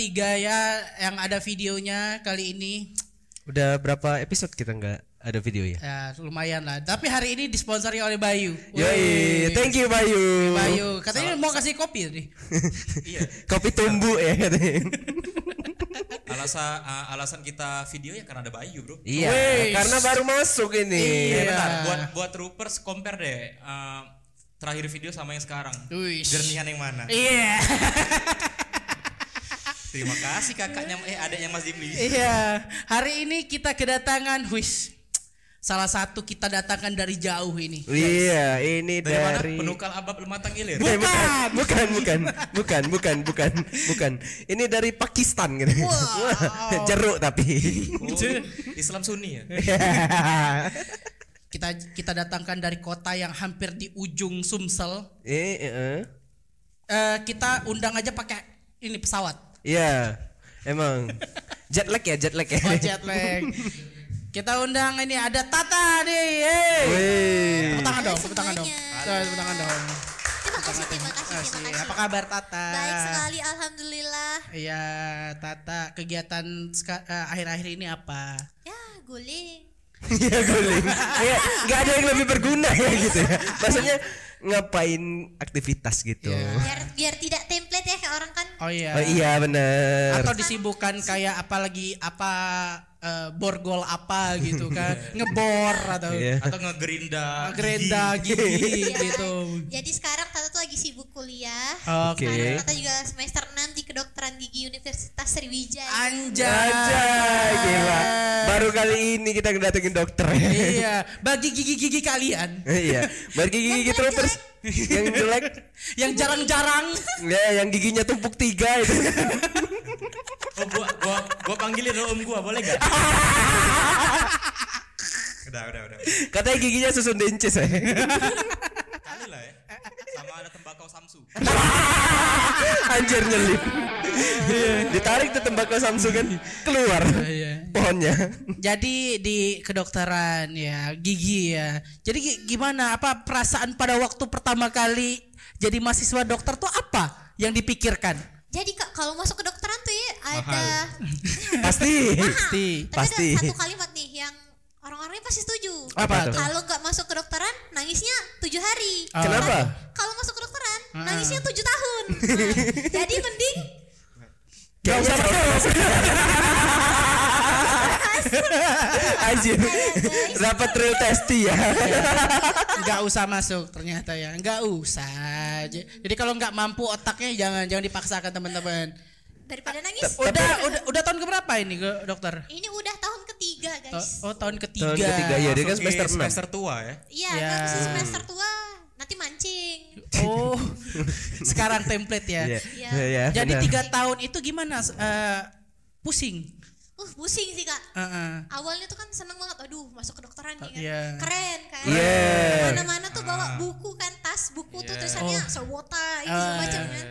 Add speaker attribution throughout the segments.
Speaker 1: bertiga ya yang ada videonya kali ini.
Speaker 2: Udah berapa episode kita nggak ada video ya?
Speaker 1: Ya lumayan lah. Tapi hari ini disponsori oleh Bayu.
Speaker 2: Yoi, thank you Bayu.
Speaker 1: Bayu, katanya mau kasih kopi tadi.
Speaker 3: Iya.
Speaker 2: Kopi tumbuh ya katanya.
Speaker 3: Alasan uh, alasan kita video ya karena ada Bayu, Bro.
Speaker 2: Iya, karena baru masuk ini.
Speaker 3: Eh,
Speaker 1: Iya.
Speaker 3: bentar, buat buat troopers compare deh uh, terakhir video sama yang sekarang. Jernihan yang mana?
Speaker 1: Iya.
Speaker 3: Terima kasih kakaknya eh adanya Mas Dimli.
Speaker 1: Iya. Hari ini kita kedatangan wis salah satu kita datangkan dari jauh ini.
Speaker 2: Iya, ini
Speaker 3: Dari mana?
Speaker 2: dari
Speaker 3: Penukal abab lematang ilir.
Speaker 2: Eh, bukan, bukan, bukan, bukan, bukan, bukan, bukan. Ini dari Pakistan gitu.
Speaker 1: Wow.
Speaker 2: Jeruk tapi.
Speaker 3: Oh, Islam Sunni ya.
Speaker 1: Kita kita datangkan dari kota yang hampir di ujung Sumsel.
Speaker 2: eh, eh, eh.
Speaker 1: Eh, kita undang aja pakai ini pesawat.
Speaker 2: Iya. Emang jet lag ya, jet lag ya.
Speaker 1: Oh, jet lag. Kita undang ini ada Tata nih. Hey. Tepuk tangan dong, tepuk tangan dong. tepuk tangan dong.
Speaker 4: Terima kasih, terima kasih, terima kasih.
Speaker 1: Apa kabar Tata?
Speaker 4: Baik sekali, alhamdulillah.
Speaker 1: Iya, Tata kegiatan eh, akhir-akhir ini apa?
Speaker 4: Ya, guling.
Speaker 2: Iya guling. Iya, nggak ada yang lebih berguna ya gitu ya. Maksudnya ngapain aktivitas gitu.
Speaker 1: Iya.
Speaker 4: Biar biar tidak template ya kayak orang kan.
Speaker 1: Oh iya.
Speaker 2: Oh iya bener.
Speaker 1: Atau disibukkan kayak apalagi apa eh, borgol apa gitu kan, ngebor atau
Speaker 2: Iya.
Speaker 3: Atau ngegerinda.
Speaker 1: gerenda gigi
Speaker 4: Ya,
Speaker 1: gitu.
Speaker 4: Jadi sekarang Tata tuh lagi sibuk kuliah.
Speaker 2: Oke.
Speaker 4: Sekarang Tata juga semester 6 di kedokteran gigi Universitas Sriwijaya.
Speaker 1: Anjay.
Speaker 2: Aja gila. Baru kali ini kita ngedatengin dokter ya.
Speaker 1: iya, bagi gigi-gigi kalian
Speaker 2: iya. Bagi gigi gitu terus yang jelek
Speaker 1: yang jarang-jarang
Speaker 2: ya yang giginya tumpuk tiga itu.
Speaker 3: Oh, gua gua gua panggilin om gua, boleh gak? udah, udah, udah.
Speaker 2: Katanya giginya susun dences ya.
Speaker 3: Kali lah ya. Sama ada tembakau Samsu.
Speaker 2: Anjir nyelip. Ditarik tuh tembakau Samsung kan keluar
Speaker 1: Iya.
Speaker 2: pohonnya.
Speaker 1: Jadi di kedokteran ya gigi ya. Jadi gi- gimana apa perasaan pada waktu pertama kali jadi mahasiswa dokter tuh apa yang dipikirkan?
Speaker 4: Jadi Kak, kalau masuk kedokteran tuh ya ada
Speaker 2: Pasti.
Speaker 1: Pasti.
Speaker 4: Tapi
Speaker 2: Pasti.
Speaker 4: ada satu kalimat nih yang orang-orangnya pasti setuju.
Speaker 1: Apa tuh?
Speaker 4: Kalau nggak masuk kedokteran, nangisnya tujuh hari.
Speaker 1: Oh.
Speaker 2: Kenapa?
Speaker 4: Kalau masuk kedokteran,
Speaker 1: Ah.
Speaker 4: nangisnya tujuh tahun. Nah, jadi mending
Speaker 2: Gak usah masuk. Anjir. Dapat real testi ya.
Speaker 1: Nggak usah masuk ternyata ya. Nggak usah. Jadi kalau nggak mampu otaknya jangan jangan dipaksakan teman-teman.
Speaker 4: daripada nangis.
Speaker 1: Udah udah udah tahun keberapa ini ke dokter?
Speaker 4: Ini udah ketiga, guys.
Speaker 1: Oh tahun ketiga.
Speaker 2: Tahun ketiga ya, dia kan semester
Speaker 3: di
Speaker 2: 6.
Speaker 3: semester tua ya.
Speaker 4: Iya,
Speaker 1: Ya.
Speaker 4: kan semester tua, nanti mancing.
Speaker 1: Oh sekarang template ya.
Speaker 2: Iya.
Speaker 4: Iya.
Speaker 2: Iya,
Speaker 1: Jadi
Speaker 2: benar.
Speaker 1: tiga tahun itu gimana? eh, pusing.
Speaker 4: Uh, pusing sih kak.
Speaker 1: Heeh.
Speaker 4: Awalnya tuh kan seneng banget, aduh masuk kedokteran nih kan.
Speaker 1: Iya.
Speaker 4: Keren kan.
Speaker 2: Iya.
Speaker 4: Mana-mana tuh bawa buku kan, tas buku tuh tulisannya sewota, itu
Speaker 1: Ah.
Speaker 4: macam kan.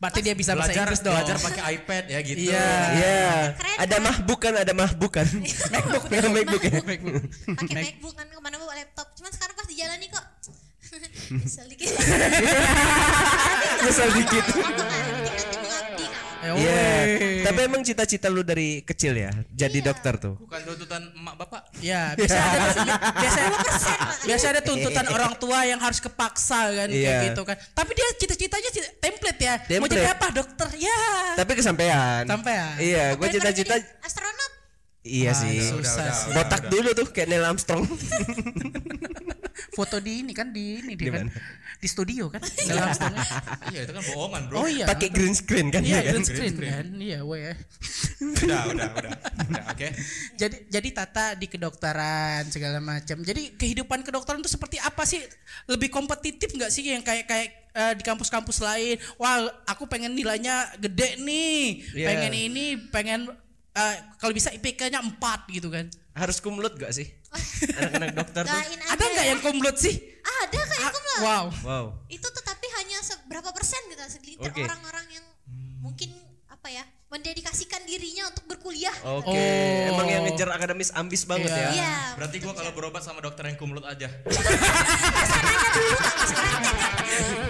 Speaker 1: Berarti dia bisa bahasa
Speaker 3: Belajar
Speaker 1: Inggris dong.
Speaker 3: belajar pakai iPad ya gitu.
Speaker 1: Iya.
Speaker 2: Iya.
Speaker 4: Keren,
Speaker 2: Ada
Speaker 4: kan?
Speaker 2: mahbuk kan, ada mahbuk kan.
Speaker 1: MacBook,
Speaker 2: MacBook ya.
Speaker 4: Pakai MacBook kan ke mana bawa laptop. Cuman sekarang pas di jalan nih kok. Kesel dikit.
Speaker 2: Kesel dikit. Iya.
Speaker 1: woi.
Speaker 2: Tapi emang cita-cita lu dari kecil ya, jadi
Speaker 4: Iya.
Speaker 2: dokter tuh.
Speaker 3: Bukan tuntutan emak bapak.
Speaker 1: Ya, biasa ada biasa,
Speaker 4: Pak.
Speaker 1: biasa ada tuntutan orang tua yang harus kepaksa kan kayak
Speaker 2: Iya.
Speaker 1: gitu kan. Tapi dia cita-citanya cita- template ya. Mau
Speaker 2: Template.
Speaker 1: jadi apa? Dokter. Ya.
Speaker 2: Tapi kesampaian.
Speaker 1: Sampean.
Speaker 2: Iya, gue
Speaker 4: Daripada
Speaker 2: cita-cita
Speaker 4: astronot.
Speaker 2: Iya
Speaker 1: Ah,
Speaker 2: sih.
Speaker 1: udah, Susah
Speaker 3: udah,
Speaker 1: sih.
Speaker 3: udah,
Speaker 2: Botak
Speaker 3: udah.
Speaker 2: dulu tuh kayak Neil Armstrong.
Speaker 1: Foto di ini kan di ini
Speaker 2: Di
Speaker 1: dia kan. Di studio kan. Dalam setengah.
Speaker 3: Iya, itu kan bohongan, Bro.
Speaker 1: Oh iya.
Speaker 2: Pakai green screen kan
Speaker 1: Iya,
Speaker 2: dia kan.
Speaker 1: green screen kan. Iya, weh.
Speaker 3: Udah, udah, udah. Udah, oke.
Speaker 1: Jadi jadi Tata di kedokteran segala macam. Jadi kehidupan kedokteran itu seperti apa sih? Lebih kompetitif nggak sih yang kayak kayak eh, di kampus-kampus lain? Wah, aku pengen nilainya gede nih.
Speaker 2: Iya.
Speaker 1: Pengen ini, pengen eh, kalau bisa IPK-nya 4 gitu kan.
Speaker 2: Harus kumlut gak sih? Anak-anak dokter tuh.
Speaker 1: Ada nggak yang komplot sih?
Speaker 4: Ada kayak kumlot.
Speaker 1: Wow.
Speaker 2: Wow.
Speaker 4: Itu tuh tapi hanya seberapa persen gitu segelintir orang-orang yang mungkin apa ya mendedikasikan dirinya untuk berkuliah.
Speaker 2: Oke,
Speaker 1: Oh.
Speaker 2: emang yang ngejar akademis ambis banget
Speaker 1: Iya.
Speaker 2: ya.
Speaker 4: Iya.
Speaker 3: Berarti gua kalau berobat sama dokter yang kumlut aja.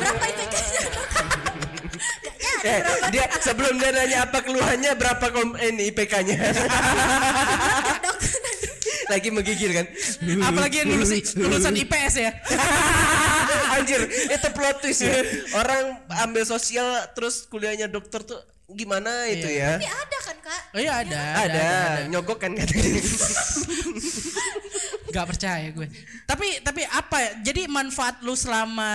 Speaker 4: Berapa IPK-nya?
Speaker 2: Eh, dia sebelum dia nanya apa keluhannya berapa kom ini IPK-nya. Lagi menggigil kan.
Speaker 1: Apalagi yang lulus lulusan IPS ya.
Speaker 2: Anjir, itu plot twist ya. Orang ambil sosial terus kuliahnya dokter tuh gimana itu ya?
Speaker 4: Tapi ada kak?
Speaker 1: Oh iya ada.
Speaker 2: Ada, nyogok kan katanya.
Speaker 1: Gak percaya gue. Tapi tapi apa ya? Jadi manfaat lu selama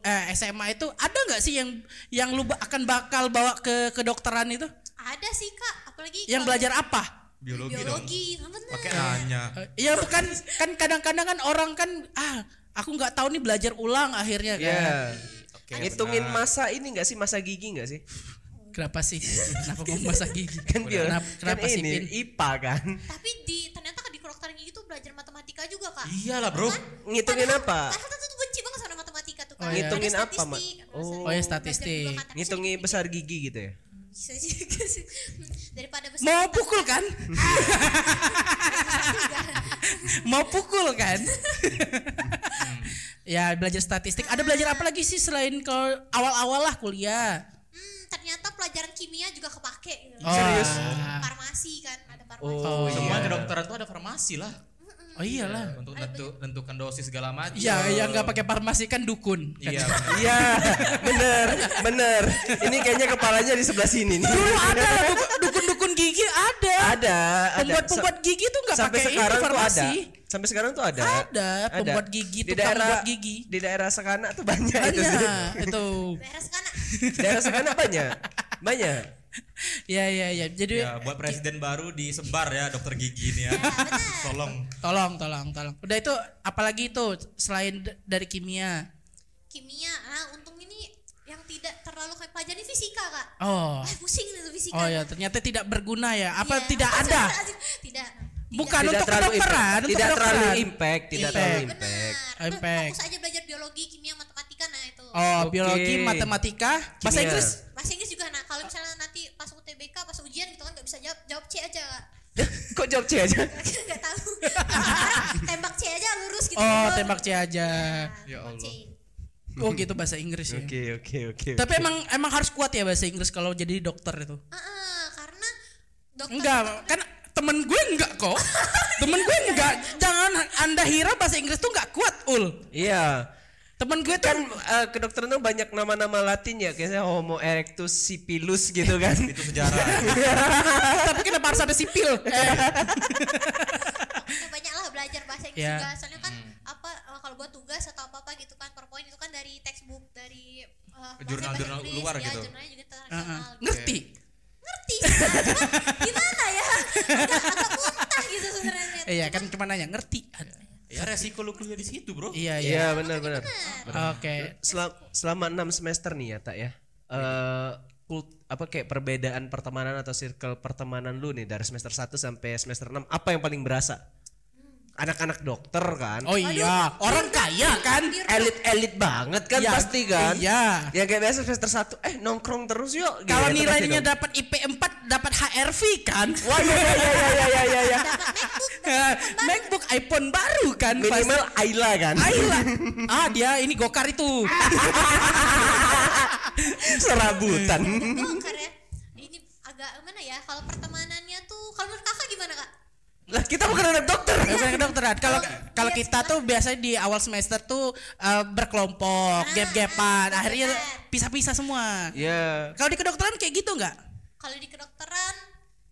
Speaker 1: eh, SMA itu ada nggak sih yang yang lu akan bakal bawa ke kedokteran itu?
Speaker 4: Ada sih kak, apalagi
Speaker 1: Yang belajar apa?
Speaker 3: Biologi, dong.
Speaker 4: biologi, bener.
Speaker 3: Pakai nanya.
Speaker 1: Eh, Ya bukan kan kadang-kadang kan orang kan ah aku nggak tahu nih belajar ulang akhirnya kan.
Speaker 2: Ya.
Speaker 3: Oke,
Speaker 2: Ngitungin
Speaker 3: benar.
Speaker 2: masa ini enggak sih masa gigi enggak sih?
Speaker 1: Kenapa sih? Kenapa mau masak gigi?
Speaker 2: Kan biar
Speaker 1: Kenapa, kenapa
Speaker 2: kan
Speaker 1: sih
Speaker 2: ini
Speaker 1: Pin?
Speaker 2: IPA kan.
Speaker 4: Tapi di ternyata di kedokteran gigi tuh belajar matematika juga kak.
Speaker 3: Iyalah bro.
Speaker 2: Ngitungin apa?
Speaker 4: Padahal tuh benci banget sama matematika tuh
Speaker 1: Oh,
Speaker 4: kan.
Speaker 1: iya.
Speaker 2: Ngitungin
Speaker 4: Ada
Speaker 2: apa, Mak? Oh.
Speaker 1: Oh, ya, statistik.
Speaker 4: kan, tapi
Speaker 2: Ngitungi
Speaker 4: bisa
Speaker 2: besar gigi gitu ya.
Speaker 4: Bisa juga sih. Daripada besar.
Speaker 1: Mau pukul kan? Mau pukul kan? ya belajar statistik. Ada belajar apa lagi sih selain kalau awal-awal lah kuliah?
Speaker 4: Ternyata pelajaran kimia juga kepake gitu.
Speaker 1: Oh.
Speaker 2: Serius?
Speaker 4: Farmasi kan, ada farmasi.
Speaker 2: Oh,
Speaker 3: Semua
Speaker 2: iya.
Speaker 3: kedokteran tuh ada farmasi lah.
Speaker 1: Oh iyalah.
Speaker 3: Untuk nentu, nentukan dosis segala macam.
Speaker 1: Ya yang nggak pakai farmasi kan dukun. kan?
Speaker 3: Iya. benar.
Speaker 2: Iya, bener, bener. Ini kayaknya kepalanya di sebelah sini nih.
Speaker 1: Dulu ada lah duk- dukun-dukun gigi ada.
Speaker 2: Ada, ada.
Speaker 1: Pembuat-pembuat gigi tuh nggak
Speaker 2: Sampai
Speaker 1: pakai ini
Speaker 2: sekarang tuh ada. Sampai sekarang tuh ada.
Speaker 1: Ada, pembuat gigi,
Speaker 2: di daerah
Speaker 1: buat gigi.
Speaker 2: Di daerah Sekana tuh banyak itu. sih.
Speaker 1: Banyak itu.
Speaker 4: Daerah sekana.
Speaker 2: daerah Sekana banyak. Banyak.
Speaker 1: Ya ya ya. Jadi
Speaker 3: Ya, buat presiden baru disebar ya dokter gigi ini ya. Tolong.
Speaker 1: tolong tolong tolong. Udah itu apalagi itu selain dari kimia.
Speaker 4: Kimia, ini yang tidak terlalu kayak pelajaran fisika kak.
Speaker 1: Oh.
Speaker 4: Ah, pusing itu fisika.
Speaker 1: Oh ya, ternyata tidak berguna ya. Apa
Speaker 4: Iya.
Speaker 1: tidak ada?
Speaker 4: Tidak.
Speaker 1: Bukan
Speaker 2: Tidak
Speaker 1: untuk
Speaker 2: terlalu
Speaker 1: kedokteran,
Speaker 2: impact.
Speaker 1: untuk
Speaker 2: Tidak terlalu impact, tidak
Speaker 1: Impact.
Speaker 2: terlalu
Speaker 4: Benar.
Speaker 2: impact.
Speaker 4: Udah
Speaker 1: Impact.
Speaker 4: Fokus aja belajar biologi, kimia, matematika nah itu.
Speaker 1: Oh,
Speaker 2: Oke.
Speaker 1: biologi, matematika, bahasa
Speaker 2: Kimia.
Speaker 1: Inggris.
Speaker 4: Bahasa Inggris juga nah kalau misalnya nanti pas UTBK pas ujian gitu kan nggak bisa jawab jawab C aja kak.
Speaker 2: Kok jawab C aja?
Speaker 4: Gak tahu. tembak C aja lurus gitu.
Speaker 1: Oh, tembak C aja.
Speaker 3: Ya
Speaker 4: Tembak C.
Speaker 1: Oh, gitu bahasa Inggris ya.
Speaker 2: Oke, oke, oke.
Speaker 1: Tapi emang emang harus kuat ya bahasa Inggris kalau jadi dokter itu.
Speaker 4: Ah, ah, karena dokter
Speaker 1: Enggak, kan temen gue enggak kok. temen gue enggak. Jangan Anda kira bahasa Inggris tuh enggak kuat, Ul.
Speaker 2: Iya.
Speaker 1: Temen gue tuh
Speaker 2: Kan eh, kedokteran tuh banyak nama-nama Latin ya, kayaknya Homo erectus sipilus gitu kan.
Speaker 3: Itu sejarah.
Speaker 1: tapi kenapa harus ada sipil?
Speaker 4: Belajar bahasa Inggris
Speaker 1: Ya.
Speaker 4: juga soalnya kan apa eh, kalau buat tugas atau apa apa gitu kan PowerPoint itu kan dari textbook dari eh, bahasa-
Speaker 3: Jurnal-jurnal luar
Speaker 4: ya,
Speaker 3: gitu.
Speaker 4: jurnalnya juga
Speaker 1: Heeh.
Speaker 4: internasional gitu.
Speaker 1: Ngerti?
Speaker 4: ngerti Cuma gimana ya agak, agak muntah gitu sebenarnya
Speaker 1: Iya kan cuma nanya ngerti.
Speaker 3: ya resiko lu kuliah di situ, Bro.
Speaker 1: Iya iya.
Speaker 2: Iya, benar benar.
Speaker 1: Oke.
Speaker 2: Selama, selama 6 semester nih ya, Tak ya. Eh kult- apa kayak perbedaan pertemanan atau circle pertemanan lu nih dari semester 1 sampai semester 6 apa yang paling berasa? Anak-anak dokter kan.
Speaker 1: Oh iya, orang kaya kan?
Speaker 2: Elit-elit banget kan
Speaker 1: Iya,
Speaker 2: pasti kan?
Speaker 1: iya.
Speaker 2: Ya kayak biasa semester 1 eh nongkrong terus yuk.
Speaker 1: Kalau
Speaker 2: pasti
Speaker 1: nilainya dapat IP 4 dapat HRV kan?
Speaker 2: Wah iya iya iya iya iya iya ya.
Speaker 1: MacBook iPhone baru kan?
Speaker 2: Minimal Ayla kan.
Speaker 1: Ayla. Ah dia ini gokar itu.
Speaker 2: Serabutan.
Speaker 4: Bongkar ya ini agak mana ya kalau pertemanannya
Speaker 2: lah kita bukan anak dokter.
Speaker 1: Bukan kedokteran. Kalau
Speaker 4: Iya,
Speaker 1: kalau kita tuh biasanya di awal semester tuh eh, berkelompok, gap-gapan,
Speaker 4: ah,
Speaker 1: akhirnya pisah-pisah semua.
Speaker 2: Iya.
Speaker 1: Kalau di kedokteran kayak gitu nggak?
Speaker 4: kalau di kedokteran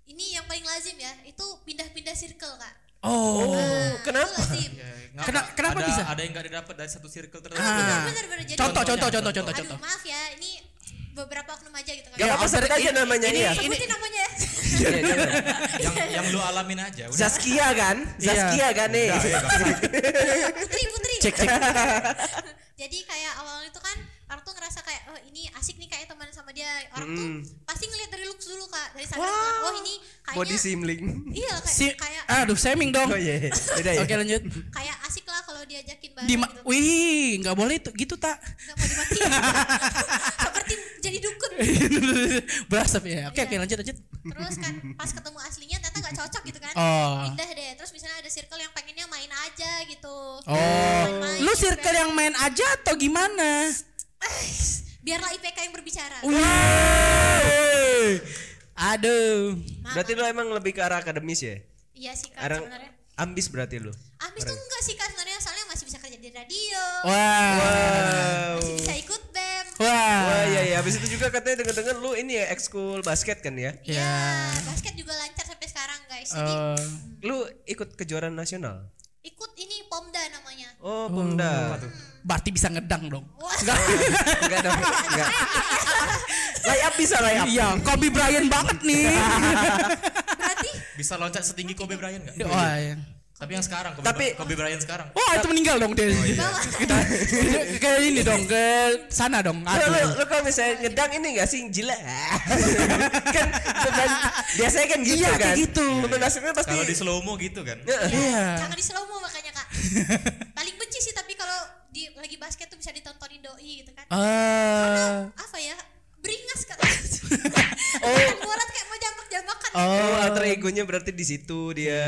Speaker 4: ini yang paling lazim ya itu pindah-pindah circle kak
Speaker 1: Oh.
Speaker 2: Oh, kenapa?
Speaker 3: Ngapa?
Speaker 1: Kena- kenapa
Speaker 3: ada,
Speaker 1: bisa?
Speaker 3: Ada yang nggak didapat dari satu circle tertentu.
Speaker 1: Ah.
Speaker 4: bener bener jadi
Speaker 1: Contoh, contoh, contoh, contoh,
Speaker 4: aduh
Speaker 1: contoh.
Speaker 4: maaf ya ini beberapa oknum aja gitu kan
Speaker 2: Gak apa-apa sebut aja namanya
Speaker 1: ini-
Speaker 2: iya.
Speaker 1: ini-
Speaker 4: sebutin namanya ya
Speaker 2: Iya, jangan.
Speaker 3: yang yang lu alamin aja. Udah.
Speaker 2: Zaskia kan? Zaskia kan nih.
Speaker 3: Ya,
Speaker 4: putri putri
Speaker 1: Cek cek.
Speaker 4: jadi kayak awalnya itu kan orang tuh ngerasa kayak oh ini asik nih kayak teman sama dia orang tuh pasti ngeliat dari looks dulu kak dari sana kan oh ini
Speaker 2: Body
Speaker 4: kayaknya
Speaker 2: simling.
Speaker 4: iya kayak
Speaker 1: Si,
Speaker 4: kayak
Speaker 1: aduh, shaming dong.
Speaker 2: Oh iya, iya. beda ya.
Speaker 1: Oke lanjut.
Speaker 4: kayak asik lah kalau diajakin bareng
Speaker 1: Di
Speaker 4: gitu
Speaker 1: Wih, nggak boleh itu gitu tak.
Speaker 4: nggak mau dimatiin seperti jadi dukun
Speaker 1: Berasap ya. Oke,
Speaker 4: Iya.
Speaker 1: oke lanjut lanjut.
Speaker 4: terus kan pas ketemu aslinya ternyata nggak cocok gitu kan
Speaker 1: Oh.
Speaker 4: pindah deh terus misalnya ada circle yang pengennya main aja gitu
Speaker 1: Oh,
Speaker 4: Main-main
Speaker 1: lu
Speaker 4: gitu
Speaker 1: circle
Speaker 4: kan.
Speaker 1: yang main aja atau gimana?
Speaker 4: Biarlah IPK yang berbicara
Speaker 1: Wih. Aduh.
Speaker 2: Berarti lu emang lebih ke arah akademis ya?
Speaker 4: iya sih kak
Speaker 2: Arang
Speaker 4: sebenarnya
Speaker 2: ambis berarti lu.
Speaker 4: Ambis tuh enggak sih kak sebenarnya soalnya masih bisa kerja di radio
Speaker 1: Wah.
Speaker 2: Wow.
Speaker 4: masih bisa ikut bem
Speaker 1: Wah.
Speaker 2: Wah iya iya. Habis itu juga katanya dengar-dengar lu ini ya ekskul basket kan ya?
Speaker 4: Iya, basket juga lancar sampai sekarang guys. Jadi
Speaker 1: Eh,
Speaker 2: Lu ikut kejuaraan nasional?
Speaker 4: ikut ini Pomda namanya.
Speaker 2: Oh, Pomda.
Speaker 1: Berarti bisa ngedang dong.
Speaker 4: Wah,
Speaker 2: Enggak dong, enggak. Layap bisa layap.
Speaker 1: Iya, Kobe Bryant banget nih.
Speaker 4: berarti
Speaker 3: Bisa loncat setinggi Kobe Bryant nggak?
Speaker 1: Wah, iya.
Speaker 3: Tapi yang sekarang Kobe,
Speaker 2: Tapi-
Speaker 3: Kobe Bryant sekarang.
Speaker 1: Wah, itu meninggal dong dia.
Speaker 4: bawah.
Speaker 1: Kita ke ini dong, ke sana dong.
Speaker 2: Lu, lu,
Speaker 1: Aduh.
Speaker 2: lu kalau misalnya ngedang ini gak sih gila kan pemain- biasanya kan gitu
Speaker 1: Iya,
Speaker 2: kan
Speaker 1: kayak gitu.
Speaker 2: pasti
Speaker 3: Kalau di slow mo gitu kan.
Speaker 1: Iya.
Speaker 4: Jangan di slow mo makanya kak. Paling benci sih tapi kalau di lagi basket tuh bisa ditontonin doi gitu kan.
Speaker 1: Eh,
Speaker 4: Apa ya? Beringas kak. oh. tuh kayak mau jambak-jambakan.
Speaker 2: oh alter egonya berarti di situ dia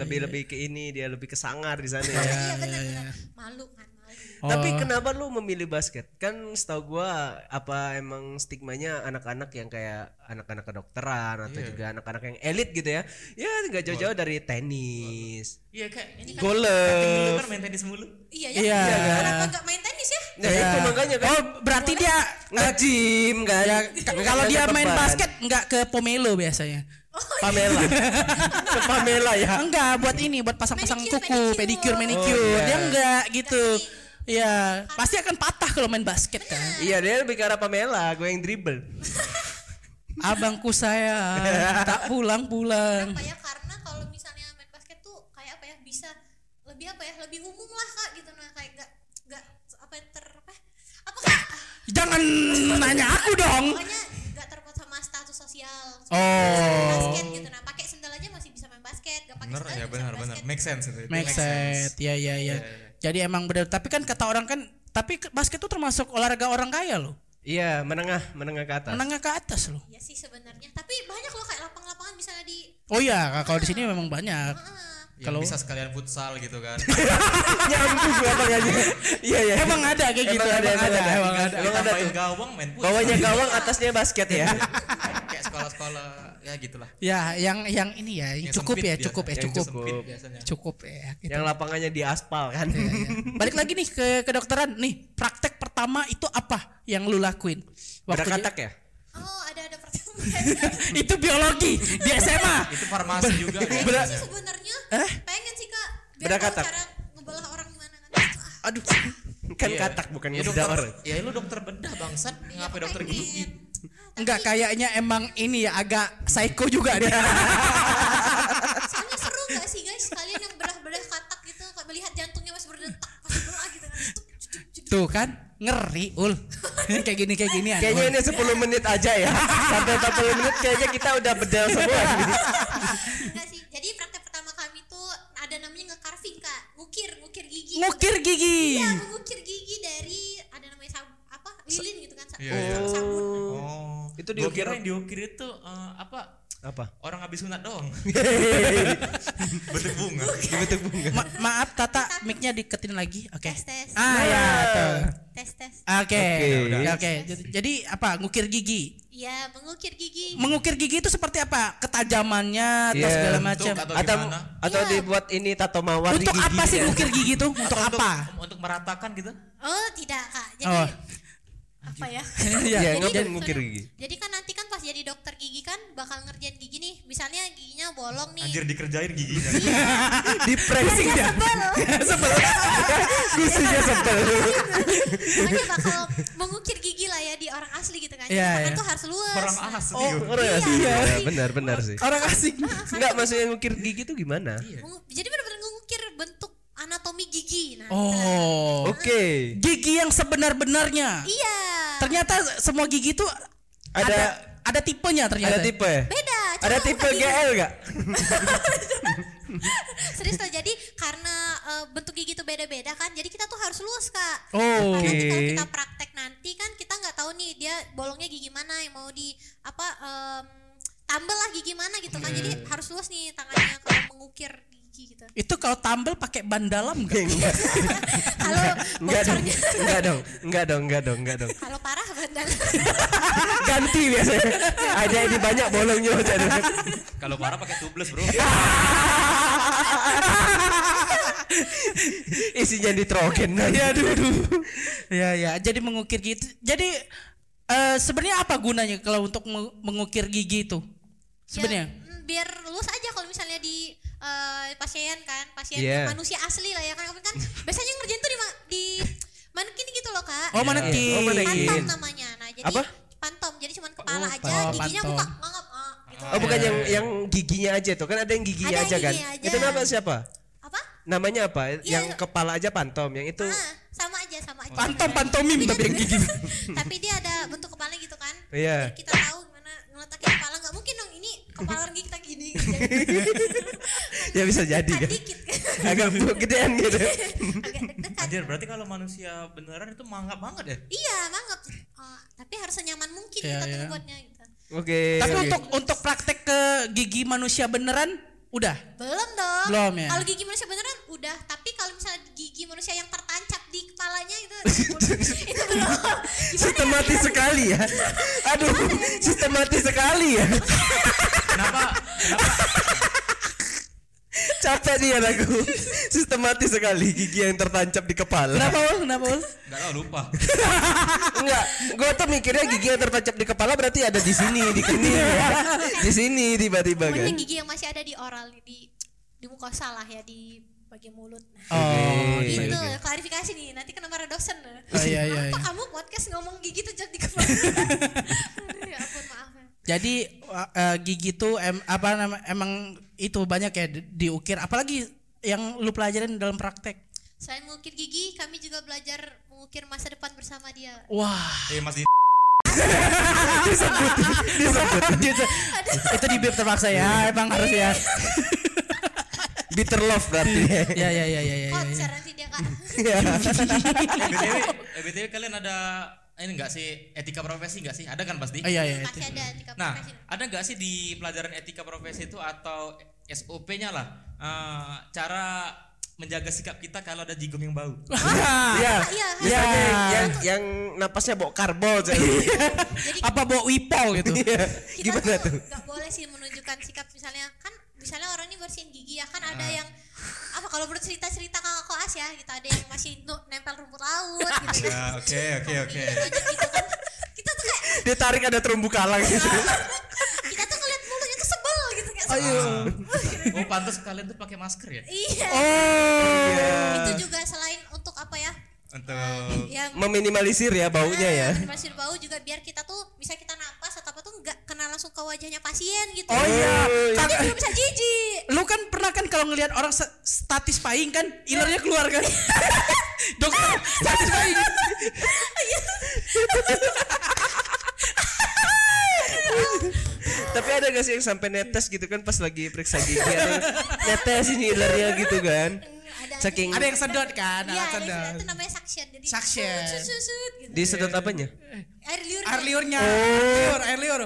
Speaker 2: lebih lebih ke ini dia lebih ke sangar di sana ya
Speaker 4: Iya benar-benar. Malu kan
Speaker 2: tapi kenapa lu memilih basket kan setahu gua apa emang stigmanya anak-anak yang kayak anak-anak kedokteran atau juga anak-anak yang elit gitu ya ya nggak jauh-jauh dari tenis
Speaker 3: Iya kayak ini kan
Speaker 2: golf
Speaker 3: dulu kan main tenis mulu.
Speaker 4: Iya ya.
Speaker 1: Iya.
Speaker 4: Kenapa nggak main tenis ya?
Speaker 2: nah itu makanya kan
Speaker 1: Oh, berarti dia
Speaker 2: nge-gym kan
Speaker 1: K- kalau dia main basket nggak ke Pomelo biasanya.
Speaker 2: Pamela ke Pamela ya
Speaker 1: Enggak, buat ini, buat pasang-pasang kuku, pedicure,
Speaker 4: manicure.
Speaker 1: manicure.
Speaker 2: Oh, iya.
Speaker 1: Dia enggak gitu. Iya, pasti akan patah kalau main basket kan.
Speaker 2: Iya dia lebih ke arah Pamela, gue yang dribble.
Speaker 1: Abangku saya tak pulang-pulang.
Speaker 4: Kenapa ya? Karena kalau misalnya main basket tuh kayak apa ya bisa lebih apa ya lebih umum lah kak gitu nah kayak gak gak apa ya, ter apa ya, apa
Speaker 1: Jangan nanya aku dong.
Speaker 4: pokoknya gak terpaut sama status sosial
Speaker 1: Oh.
Speaker 4: basket gitu nah pakai sendal aja masih bisa main basket gak pakai
Speaker 3: Bener
Speaker 4: sendal
Speaker 3: ya benar
Speaker 4: main
Speaker 3: benar.
Speaker 4: basket.
Speaker 3: Make sense itu.
Speaker 1: Make sense. Ya ya ya. Jadi emang benar. Tapi kan kata orang kan, tapi ke- basket tuh termasuk olahraga orang kaya loh.
Speaker 2: Iya, menengah, menengah ke atas.
Speaker 1: Menengah ke atas loh.
Speaker 4: ya sih sebenarnya tapi banyak loh kayak lapang-lapangan misalnya di
Speaker 1: Oh iya, kalau di sini memang banyak.
Speaker 4: ah,
Speaker 3: Yang
Speaker 1: Kalau-
Speaker 3: bisa sekalian futsal gitu kan.
Speaker 2: Nyambung lapangannya. Iya, iya.
Speaker 1: Emang ada kayak gitu,
Speaker 2: Emang ada,
Speaker 1: emang ada,
Speaker 2: ada.
Speaker 1: emang ada.
Speaker 2: Emang ada tuh.
Speaker 3: gawang main futsal.
Speaker 2: Bawahnya gawang, atasnya basket ya.
Speaker 3: Kayak sekolah-sekolah ya gitulah.
Speaker 1: Ya, yang yang ini ya, yang cukup ya, cukup ya, cukup. Cukup ya. gitu.
Speaker 2: Yang lapangannya di aspal kan.
Speaker 1: Balik lagi nih ke kedokteran. Nih, praktek pertama itu apa yang lu lakuin?
Speaker 2: Berkatak ya?
Speaker 4: Oh ada ada pertemuan
Speaker 1: itu biologi di SMA.
Speaker 3: Itu farmasi juga.
Speaker 4: pengen
Speaker 3: biasanya.
Speaker 4: sih sebenarnya
Speaker 1: Eh?
Speaker 4: pengen sih kak biar
Speaker 2: Beda
Speaker 4: tahu
Speaker 2: katak.
Speaker 4: cara ngebelah orang gimana kan Ah,
Speaker 1: Aduh.
Speaker 2: Kan
Speaker 3: Iya.
Speaker 2: katak bukan
Speaker 3: ya, dokter,
Speaker 2: orang.
Speaker 3: Ya lu dokter bedah bangsat. Ngapain
Speaker 4: aku
Speaker 3: dokter gigi?
Speaker 1: Enggak kayaknya emang ini ya agak psycho juga dia.
Speaker 4: soalnya seru gak sih guys kalian yang belah-belah katak gitu kayak melihat jantungnya masih berdetak pas belah gitu kan.
Speaker 1: Tuh kan, ngeri ul. kayak gini kayak gini
Speaker 2: Kayaknya ini 10 menit aja ya. Sampai 40 menit kayaknya kita udah bedel semua.
Speaker 4: Sih jadi praktek pertama kami tuh ada namanya nge-carving kak ngukir ngukir gigi
Speaker 1: Ngukir gigi.
Speaker 4: Iya, mengukir gigi dari ada namanya sab apa lilin gitu kan sa-
Speaker 3: iya.
Speaker 4: sabun
Speaker 3: Oh.
Speaker 2: Itu
Speaker 3: Gua
Speaker 2: diukir-
Speaker 3: kira yang diukir itu eh, apa?
Speaker 2: Apa?
Speaker 3: Orang habis sunat doang. Bentuk bunga.
Speaker 2: Bentuk bunga.
Speaker 1: Ma- maaf Tata, mic-nya diketin lagi. Oke.
Speaker 4: tes tes
Speaker 1: Ah ya, tuh.
Speaker 4: tes tes
Speaker 1: Oke.
Speaker 2: Oke.
Speaker 1: Oke, oke. Jadi- Jadi apa? Ngukir gigi.
Speaker 4: Iya mengukir gigi
Speaker 1: Mengukir gigi itu seperti apa? Ketajamannya atau
Speaker 2: Iya.
Speaker 1: segala macam.
Speaker 3: atau
Speaker 2: Atau
Speaker 3: gimana?
Speaker 2: atau
Speaker 4: Iya.
Speaker 2: dibuat ini tato mawar di
Speaker 1: Untuk
Speaker 2: gigi.
Speaker 1: apa sih
Speaker 2: ya?
Speaker 1: ngukir gigi tuh? Untuk
Speaker 3: Atau
Speaker 1: apa?
Speaker 3: Untuk meratakan gitu.
Speaker 4: oh tidak kak jadi
Speaker 1: Oh.
Speaker 4: Apa ya
Speaker 2: Iya,
Speaker 4: Jadi-
Speaker 2: ngukir gigi?
Speaker 4: jadi kan nanti kan pas jadi dokter gigi kan bakal ngerjain gigi nih misalnya giginya bolong nih
Speaker 3: Anjir dikerjain giginya.
Speaker 2: Di pressing ya. Sebel. Gusinya sebel.
Speaker 4: Makanya bakal mengukir gigi lah ya di orang asli gitu kan.
Speaker 1: Iya,
Speaker 4: tangan
Speaker 1: iya.
Speaker 4: tuh harus luas.
Speaker 3: Orang
Speaker 4: Nah,
Speaker 3: asli.
Speaker 2: Oh, orang asli.
Speaker 4: Iya.
Speaker 2: Iya, benar benar sih.
Speaker 1: Orang asing.
Speaker 2: Enggak maksudnya ngukir gigi tuh gimana?
Speaker 4: Jadi benar-benar ngukir bentuk anatomi gigi. Nah,
Speaker 1: Oh.
Speaker 2: Oke.
Speaker 1: Gigi yang sebenar-benarnya.
Speaker 4: Iya.
Speaker 1: Ternyata semua gigi tuh
Speaker 2: Ada-
Speaker 1: ada ada tipenya ternyata.
Speaker 2: Ada tipe ya?
Speaker 4: Beda. Coba
Speaker 2: Ada tipe. GL enggak?
Speaker 4: Serius tuh jadi karena eh, bentuk gigi tuh beda-beda kan. Jadi kita tuh harus luas, Kak.
Speaker 1: Oh.
Speaker 4: Nah, nanti kalau
Speaker 2: Oke.
Speaker 4: kita praktek nanti kan kita nggak tahu nih dia bolongnya gigi mana yang mau di apa em, tambel lah gigi mana gitu kan. Jadi harus luas nih tangannya kalau mengukir gigi. gitu
Speaker 1: Itu kalau tambel pakai ban dalam enggak?
Speaker 4: kalau
Speaker 2: Enggak dong, enggak dong, enggak dong, enggak dong, enggak dong.
Speaker 4: kalau parah bandal
Speaker 2: Ganti biasanya. Ada ini banyak bolongnya jadi.
Speaker 3: Kalau parah pakai tubeless, Bro.
Speaker 2: Isinya nitrogen.
Speaker 1: Ya aduh, aduh. Ya ya, jadi mengukir gitu. Jadi eh, sebenarnya apa gunanya kalau untuk me- mengukir gigi itu? Sebenarnya?
Speaker 4: Ya, biar lulus aja kalau misalnya di pasien kan pasien
Speaker 2: Iya.
Speaker 4: manusia asli lah ya kan kan biasanya ngerjain tuh di di manekin gitu loh kak
Speaker 1: Oh, manekin.
Speaker 2: Oh, manekin.
Speaker 4: pantom namanya nah jadi
Speaker 2: Apa?
Speaker 4: pantom jadi cuma kepala
Speaker 2: Oh,
Speaker 4: aja
Speaker 1: pantom.
Speaker 4: giginya
Speaker 1: pantom.
Speaker 4: buka ngangap ah, gitu
Speaker 2: Oh bukan yang yang giginya aja tuh kan ada yang giginya
Speaker 4: Ada
Speaker 2: aja kan?
Speaker 4: giginya aja.
Speaker 2: Itu nama siapa?
Speaker 4: apa
Speaker 2: Namanya apa?
Speaker 4: Iya.
Speaker 2: Yang kepala aja pantom, yang itu
Speaker 4: ah sama aja sama aja
Speaker 1: Pantom pantomim tapi yang gigi.
Speaker 4: tapi dia ada bentuk kepala gitu kan
Speaker 2: Iya.
Speaker 4: Jadi kita tahu gimana ngeletakin kepala nggak mungkin dong ini kepala orang kita gini
Speaker 2: ya bisa jadi
Speaker 4: kan
Speaker 2: kan.
Speaker 4: dikit kan
Speaker 2: Agak gedean gitu.
Speaker 4: agak
Speaker 3: Anjir, berarti kalau manusia beneran itu mangap banget ya?
Speaker 4: iya mangap Oh, tapi harus senyaman mungkin
Speaker 1: Iya,
Speaker 4: kita tuh
Speaker 1: iya.
Speaker 4: buatnya gitu
Speaker 2: Oke.
Speaker 1: Tapi
Speaker 2: oke.
Speaker 1: untuk untuk praktek ke gigi manusia beneran udah.
Speaker 4: belum dong
Speaker 1: Belum ya?
Speaker 4: kalau gigi manusia beneran udah tapi kalau misalnya gigi manusia yang tertancap di kepalanya itu itu belum
Speaker 2: sistematis sekali ya. Aduh, sistematis sekali ya.
Speaker 3: Kenapa? Kenapa?
Speaker 2: Capek nih aku. Sistematis sekali gigi yang tertancap di kepala.
Speaker 1: Kenapa Ul? Kenapa Ul?
Speaker 3: Enggak tahu lupa.
Speaker 2: Enggak, gue tuh mikirnya gigi yang tertancap di kepala berarti ada di sini, di kening ya. Di sini tiba-tiba kan.
Speaker 4: gigi yang masih ada di oral di di mukosa lah ya di bagian mulut nah,
Speaker 1: Oh,
Speaker 4: gitu klarifikasi nih nanti kena marah dosen
Speaker 1: Oh, iya, iya,
Speaker 4: apa
Speaker 1: iya.
Speaker 4: kamu podcast ngomong gigi tuh jadi di kepala Aduh, ya ampun maaf ya.
Speaker 1: Jadi uh, gigi tuh em, apa nama emang itu banyak ya di- diukir apalagi yang lu pelajarin dalam praktek.
Speaker 4: selain mengukir gigi kami juga belajar mengukir masa depan bersama dia
Speaker 1: Wah,
Speaker 3: Eh, Mas di
Speaker 1: disebut. itu di bib terpaksa ya, emang harus ya.
Speaker 2: Bitter love berarti.
Speaker 1: Ya ya ya ya ya. ya.
Speaker 4: share nanti dia kak
Speaker 3: eh, BTW, BTW kalian ada ini enggak sih etika profesi enggak sih? Ada kan pasti?
Speaker 1: Oh, iya iya.
Speaker 4: masih ada di
Speaker 3: Nah,
Speaker 4: profesi
Speaker 3: ada nggak sih di pelajaran etika profesi itu atau SOP-nya lah eh, cara menjaga sikap kita kalau ada jigong yang bau?
Speaker 2: Iya.
Speaker 4: iya
Speaker 2: Misalnya
Speaker 1: Ya.
Speaker 2: yang yang napasnya bawa karbol jadi.
Speaker 4: jadi
Speaker 1: Apa bawa wipol gitu?
Speaker 2: Iya.
Speaker 4: kita
Speaker 2: Gimana tuh?
Speaker 4: nggak boleh sih menunjukkan sikap misalnya kan misalnya orang ini bersihin gigi ya kan ada
Speaker 2: Ah.
Speaker 4: yang apa kalau menurut cerita cerita kakak koas ya gitu ada yang masih nempel rumput laut gitu kan
Speaker 3: Ya, oke, oke, oke.
Speaker 4: Lanjut gitu kan kita tuh kayak
Speaker 2: Dia tarik ada terumbu karang gitu.
Speaker 4: kita tuh ngeliat mulutnya tuh sebel gitu kayak
Speaker 1: Ayo.
Speaker 3: Oh, pantas kalian tuh pakai masker ya?
Speaker 4: iya
Speaker 1: Oh.
Speaker 4: itu juga selain untuk apa ya
Speaker 3: Untuk
Speaker 4: yang
Speaker 2: Meminimalisir ya baunya ya.
Speaker 4: masih bau juga biar kita tuh bisa kita napas atau apa tuh nggak kena langsung ke wajahnya pasien gitu.
Speaker 1: Oh iya.
Speaker 4: Jadi
Speaker 1: Kak-
Speaker 4: belum bisa jijik.
Speaker 1: Lu kan pernah kan kalau ngelihat orang statis pahing kan ilernya keluar kan? Dokter statis pahing
Speaker 2: Tapi ada gak sih yang sampai netes gitu kan pas lagi periksa gigi? Ada netes ini ilernya gitu kan.
Speaker 4: Ada
Speaker 2: Saking
Speaker 1: ada yang sedot kan
Speaker 4: Iya,
Speaker 1: alat
Speaker 4: ada
Speaker 1: sedot
Speaker 4: itu namanya suction. Jadi
Speaker 1: Suction.
Speaker 4: sut, sut, sut, gitu.
Speaker 2: disedot apanya?
Speaker 4: Air liur.
Speaker 1: air liurnya air liur air liur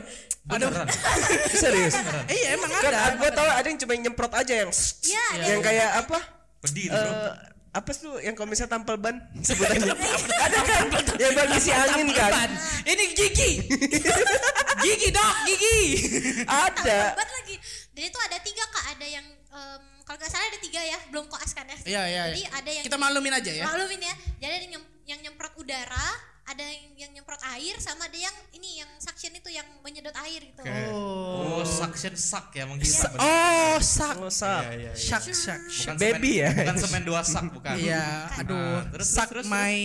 Speaker 1: aduh
Speaker 2: Serius?
Speaker 1: iya emang
Speaker 2: Kan
Speaker 1: ada
Speaker 2: gue tau ada yang cuma nyemprot aja yang
Speaker 4: Iya,
Speaker 2: yang kayak apa?
Speaker 3: pedih
Speaker 2: Eh,
Speaker 3: tuh, bro.
Speaker 2: apa tuh yang kalau misalnya tampal ban sebutannya? ada kan? Yang buat ngisi angin kan?
Speaker 1: Ban. ini gigi gigi dok gigi
Speaker 2: Ada.
Speaker 4: Obat lagi. Jadi itu ada tiga kak. Ada yang em, kalau nggak salah ada tiga ya. Belum koas kan ya.
Speaker 1: Iya, iya,
Speaker 4: Jadi
Speaker 1: iya.
Speaker 4: ada yang
Speaker 1: kita maklumin aja ya
Speaker 4: maklumin ya. Jadi ada yang, nyem- yang nyemprot udara, ada yang, yang nyemprot air, sama ada yang ini yang suction itu yang menyedot air gitu.
Speaker 3: Oh, suction suck ya menghisap. bener.
Speaker 1: oh sak
Speaker 2: Oh, sak.
Speaker 3: Iya, iya, iya.
Speaker 1: sak sak
Speaker 3: Bukan
Speaker 2: Baby
Speaker 3: semen,
Speaker 2: ya?
Speaker 3: Bukan semen dua sak, bukan.
Speaker 1: iya aduh
Speaker 3: Nah, terus,
Speaker 1: sak
Speaker 3: terus, terus,
Speaker 1: my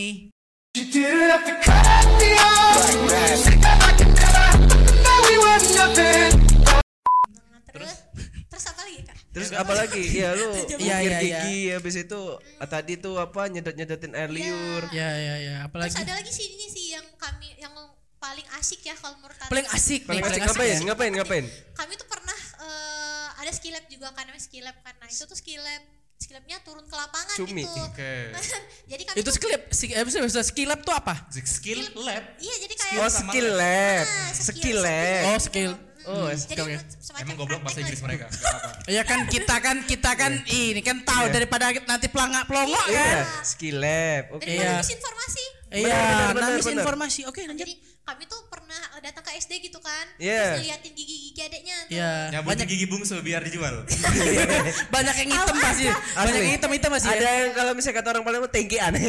Speaker 5: You didn't have to cut me off like that. Now we were nothing.
Speaker 4: Nah, terus terus apa lagi kak?
Speaker 2: Terus apa lagi? Iya lu
Speaker 1: Iya, iya, iya.
Speaker 2: gigi habis itu ah, tadi tuh apa nyedot-nyedotin air liur.
Speaker 1: ya ya ya
Speaker 4: Terus
Speaker 1: apalagi
Speaker 4: ada lagi sih ini sih yang kami yang paling asik ya kalau menurut
Speaker 1: paling asik
Speaker 2: Paling asik ngapain?
Speaker 1: ya.
Speaker 2: Ngapain? Ngapain?
Speaker 4: kami tuh pernah eh, ada skill lab juga kan namanya skill lab kan nah itu tuh skill lab skill labnya turun ke lapangan
Speaker 2: Cumi.
Speaker 4: gitu
Speaker 3: Oke.
Speaker 4: jadi kami
Speaker 1: itu eh, bisa bisa skill lab tuh apa
Speaker 3: Skill lab.
Speaker 4: iya jadi kayak
Speaker 2: Oh skill lab,
Speaker 4: Ah,
Speaker 2: skill lab.
Speaker 1: oh skill
Speaker 2: Oh,
Speaker 4: Jadi
Speaker 2: SKW.
Speaker 4: semacam
Speaker 3: Emang goblok bahasa Inggris mereka. Gak apa-apa.
Speaker 1: Ya kan kita kan kita kan ini kan tahu daripada nanti pelangak pelongok kan.
Speaker 2: Iya, skill lab. Oke.
Speaker 4: Daripada
Speaker 1: Iya.
Speaker 4: misinformasi.
Speaker 1: Iya, nangis
Speaker 2: benar.
Speaker 1: informasi. Oke, lanjut.
Speaker 4: Jadi kami tuh pernah eh, datang ke SD gitu kan.
Speaker 2: Iya.
Speaker 4: Terus ngeliatin gigi-gigi adeknya.
Speaker 1: Iya.
Speaker 3: Ya banyak gigi bungsu biar dijual.
Speaker 1: Banyak yang hitam pasti. Banyak yang hitam hitam masih.
Speaker 2: Ada
Speaker 1: ya.
Speaker 2: yang kalau misalnya kata orang Palembang tinggi aneh.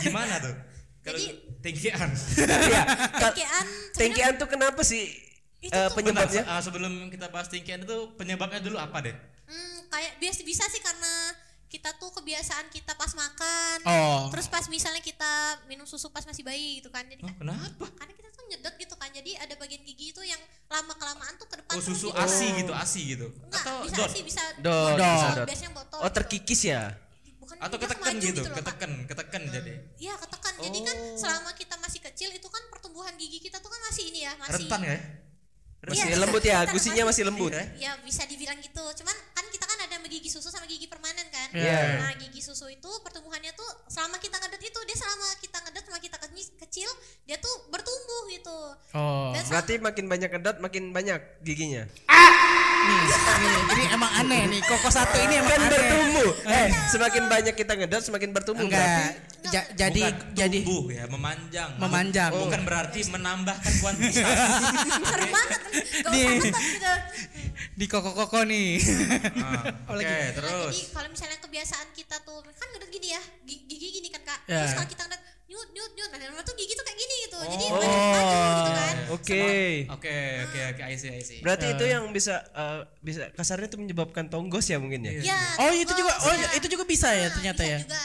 Speaker 3: Gimana tuh? Kalau
Speaker 4: Jadi-
Speaker 3: tinggian.
Speaker 2: Iya.
Speaker 4: Tengkean.
Speaker 2: Tinggian tuh kenapa sih
Speaker 4: Itu
Speaker 2: eh,
Speaker 4: tuh-
Speaker 2: penyebabnya?
Speaker 3: Bentar, ah, sebelum kita bahas tinggian itu penyebabnya dulu apa deh?
Speaker 4: Hmm, kayak biasa bisa sih karena kita tuh kebiasaan kita pas makan.
Speaker 1: Oh.
Speaker 4: Terus pas misalnya kita minum susu pas masih bayi gitu kan. Jadi
Speaker 3: Oh, kenapa?
Speaker 4: karena kita tuh nyedot gitu kan. Jadi ada bagian gigi itu yang lama kelamaan tuh ke depan
Speaker 3: Oh susu
Speaker 4: gitu.
Speaker 3: asi gitu, asi gitu.
Speaker 4: Enggak,
Speaker 3: Atau
Speaker 4: bisa
Speaker 3: dot?
Speaker 4: sih bisa
Speaker 2: Dot,
Speaker 1: Dot.
Speaker 2: bisa dot.
Speaker 4: Biasanya botol.
Speaker 2: Oh,
Speaker 4: gitu.
Speaker 2: terkikis ya?
Speaker 4: Bukan
Speaker 3: Atau ketekan
Speaker 4: maju
Speaker 3: gitu,
Speaker 4: loh,
Speaker 3: ketekan, ketekan jadi.
Speaker 4: Iya ketekan. Jadi kan selama kita masih kecil itu kan pertumbuhan gigi kita tuh kan masih ini ya masih.
Speaker 3: Rentan ya?
Speaker 2: Masih
Speaker 4: Iya,
Speaker 2: lembut ya, gusinya masih lembut.
Speaker 4: Ya bisa dibilang gitu. Cuman kan kita kan ada gigi susu sama gigi permanen kan.
Speaker 2: Iya.
Speaker 4: Nah gigi susu itu pertumbuhannya tuh selama kita ngedot itu dia selama kita ngedot sama kita ke- kecil dia tuh bertumbuh gitu.
Speaker 1: Oh.
Speaker 4: Dan
Speaker 2: Berarti makin banyak kedot makin banyak giginya.
Speaker 1: Nih, ini, ini emang aneh nih. Koko satu ini emang
Speaker 2: Kan
Speaker 1: aneh.
Speaker 2: bertumbuh. Eh, semakin banyak kita ngedot semakin bertumbuh berarti.
Speaker 1: Enggak. Ja- jadi
Speaker 3: Bukan
Speaker 1: jadi
Speaker 3: tumbuh ya, memanjang.
Speaker 1: Memanjang.
Speaker 3: Bu- Bukan berarti menambahkan kuantitas.
Speaker 4: serem banget.
Speaker 1: Nih.
Speaker 4: ngedot gitu.
Speaker 1: di koko-koko nih.
Speaker 3: Ah, Oke,
Speaker 1: lagi?
Speaker 4: Nah,
Speaker 3: terus.
Speaker 4: jadi kalau misalnya kebiasaan kita tuh kan ngedot gini ya, gi- gigi gini kan kak.
Speaker 1: Ya.
Speaker 4: Terus kalau kita ngedot nyut nyut nyut, nah lama tuh gigi tuh kayak gini gitu. Jadi
Speaker 2: Oh.
Speaker 4: maju maju gitu kan.
Speaker 2: Oke.
Speaker 3: Oke, oke, oke, I see, I see.
Speaker 2: Berarti itu yang bisa eh, bisa kasarnya itu menyebabkan tonggos ya mungkin ya.
Speaker 4: Ya.
Speaker 1: Oh, itu juga oh
Speaker 4: iya.
Speaker 1: itu juga bisa ya
Speaker 4: Nah,
Speaker 1: ternyata
Speaker 4: bisa
Speaker 1: ya.
Speaker 4: Juga.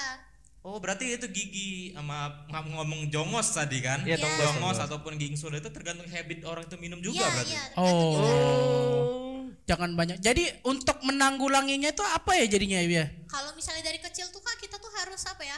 Speaker 3: Oh, berarti itu gigi sama ng- ngomong jongos tadi kan?
Speaker 2: Iya,
Speaker 4: tonggos,
Speaker 3: Jongos ataupun gigi sudah itu tergantung habit orang itu minum juga
Speaker 4: Iya,
Speaker 3: berarti.
Speaker 4: iya. tergantung juga.
Speaker 1: Oh. Jangan banyak. Jadi untuk menanggulanginya itu apa ya jadinya ya?
Speaker 4: Kalau misalnya dari kecil tuh kak kita tuh harus apa ya?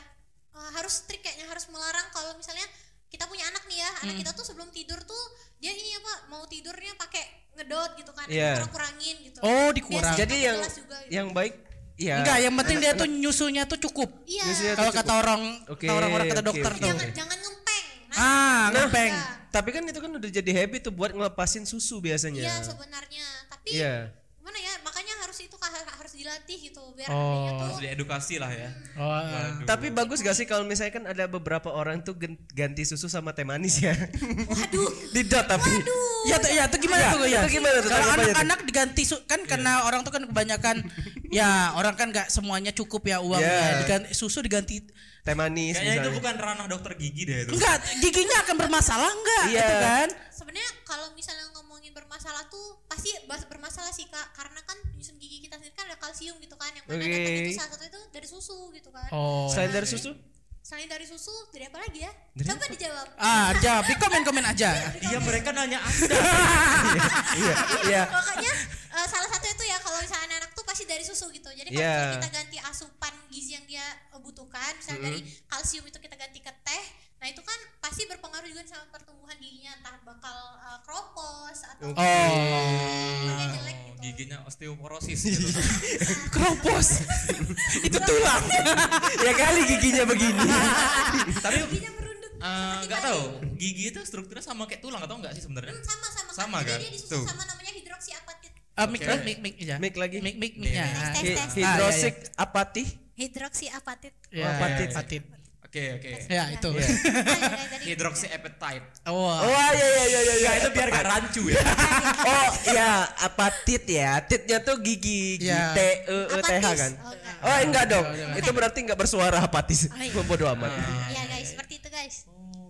Speaker 4: Eh, harus strict kayaknya harus melarang kalau misalnya kita punya anak nih ya,
Speaker 2: Hmm.
Speaker 4: anak kita tuh sebelum tidur tuh dia ini apa mau tidurnya pakai ngedot gitu kan,
Speaker 2: Iya.
Speaker 4: kurang kurangin gitu.
Speaker 1: Oh, dikurang.
Speaker 4: Biasanya
Speaker 2: Jadi yang
Speaker 4: juga gitu.
Speaker 2: yang baik ya.
Speaker 1: Enggak, yang penting dia tuh nyusunya tuh cukup.
Speaker 4: iya.
Speaker 1: Kalau kata orang
Speaker 2: Oke,
Speaker 1: kata orang-orang kata dokter
Speaker 2: oke.
Speaker 1: tuh.
Speaker 4: Jangan jangan ngempeng. Nah,
Speaker 1: Ah, ngepeng.
Speaker 4: iya.
Speaker 2: Tapi kan itu kan udah jadi habit tuh buat ngelepasin susu biasanya.
Speaker 4: Iya sebenarnya, tapi
Speaker 2: Iya.
Speaker 4: gimana ya? Makanya harus itu dilatih gitu biar
Speaker 1: Oh.
Speaker 4: adanya tuh
Speaker 3: Harus diedukasi lah ya.
Speaker 1: Oh,
Speaker 3: Waduh.
Speaker 2: Tapi bagus gak sih kalau misalnya kan ada beberapa orang tuh ganti susu sama teh manis ya?
Speaker 4: waduh.
Speaker 2: Di dot tapi.
Speaker 1: Ya tuh ya tuh gimana
Speaker 2: Ya,
Speaker 1: tuh ya?
Speaker 2: itu gimana tuh
Speaker 1: Kalau anak-anak diganti su- kan karena orang tuh kan kebanyakan ya orang kan nggak semuanya cukup ya uangnya.
Speaker 2: Ya.
Speaker 1: Diganti, susu diganti
Speaker 2: Teh manis
Speaker 3: Kayaknya itu bukan ranah dokter gigi deh itu.
Speaker 1: enggak giginya akan bermasalah enggak
Speaker 2: Iya.
Speaker 1: gitu kan?
Speaker 4: Sebenarnya kalau misalnya bermasalah tuh pasti bermasalah sih Kak, karena kan penyusun gigi kita sendiri kan ada kalsium gitu kan, yang mana
Speaker 2: Oke.
Speaker 4: datang itu salah satu itu dari susu gitu kan.
Speaker 1: Oh.
Speaker 2: Selain dari susu?
Speaker 4: Selain dari susu, dari apa lagi ya? Coba dijawab.
Speaker 1: Ah, jawab di komen-komen aja.
Speaker 3: Iya mereka nanya Anda.
Speaker 2: Iya, iya.
Speaker 4: Pokoknya eh, salah satu itu ya kalau misalnya anak tuh pasti dari susu gitu. Jadi kalau misalnya kita ganti asupan gizi yang dia butuhkan, misalnya dari kalsium itu kita ganti ke teh, nah itu kan pasti berpengaruh juga sama pertumbuhan giginya, entah bakal eh, kropos atau
Speaker 1: Oh.
Speaker 4: jelek
Speaker 3: Oh,
Speaker 4: gitu.
Speaker 3: giginya osteoporosis gitu.
Speaker 1: Keropos. itu tulang.
Speaker 2: ya kali giginya begini.
Speaker 3: Tapi
Speaker 4: Giginya merunduk.
Speaker 3: eh, nggak tahu gigi itu strukturnya sama kayak tulang atau enggak sih sebenarnya?
Speaker 4: Hmm, sama sama
Speaker 3: Sama
Speaker 4: Jadi
Speaker 3: kan?
Speaker 4: dia disusun
Speaker 3: Tuh.
Speaker 4: sama namanya hidroksiapatit.
Speaker 1: Ah, mik
Speaker 3: Oke.
Speaker 1: mik mik mik ya.
Speaker 2: Mik lagi.
Speaker 1: Mik mik miknya.
Speaker 2: Hidrosik apati.
Speaker 4: Hidroksiapatit.
Speaker 1: Ya,
Speaker 2: Apatit.
Speaker 1: apatit.
Speaker 3: Oke oke.
Speaker 1: Ya, itu.
Speaker 2: Iya.
Speaker 3: Hidroxyapatite.
Speaker 1: Oh.
Speaker 2: Oh iya iya iya iya.
Speaker 3: Ya itu biar gak rancu ya.
Speaker 2: Oh iya apatit ya. Titnya tuh gigi G
Speaker 1: Iya.
Speaker 2: T E E T H kan.
Speaker 4: Oh, enggak.
Speaker 2: Oh enggak dong.
Speaker 1: Jangan,
Speaker 2: Itu berarti enggak bersuara apatis.
Speaker 4: Oh, iya.
Speaker 2: Bodoh amat.
Speaker 4: Iya guys, seperti itu guys.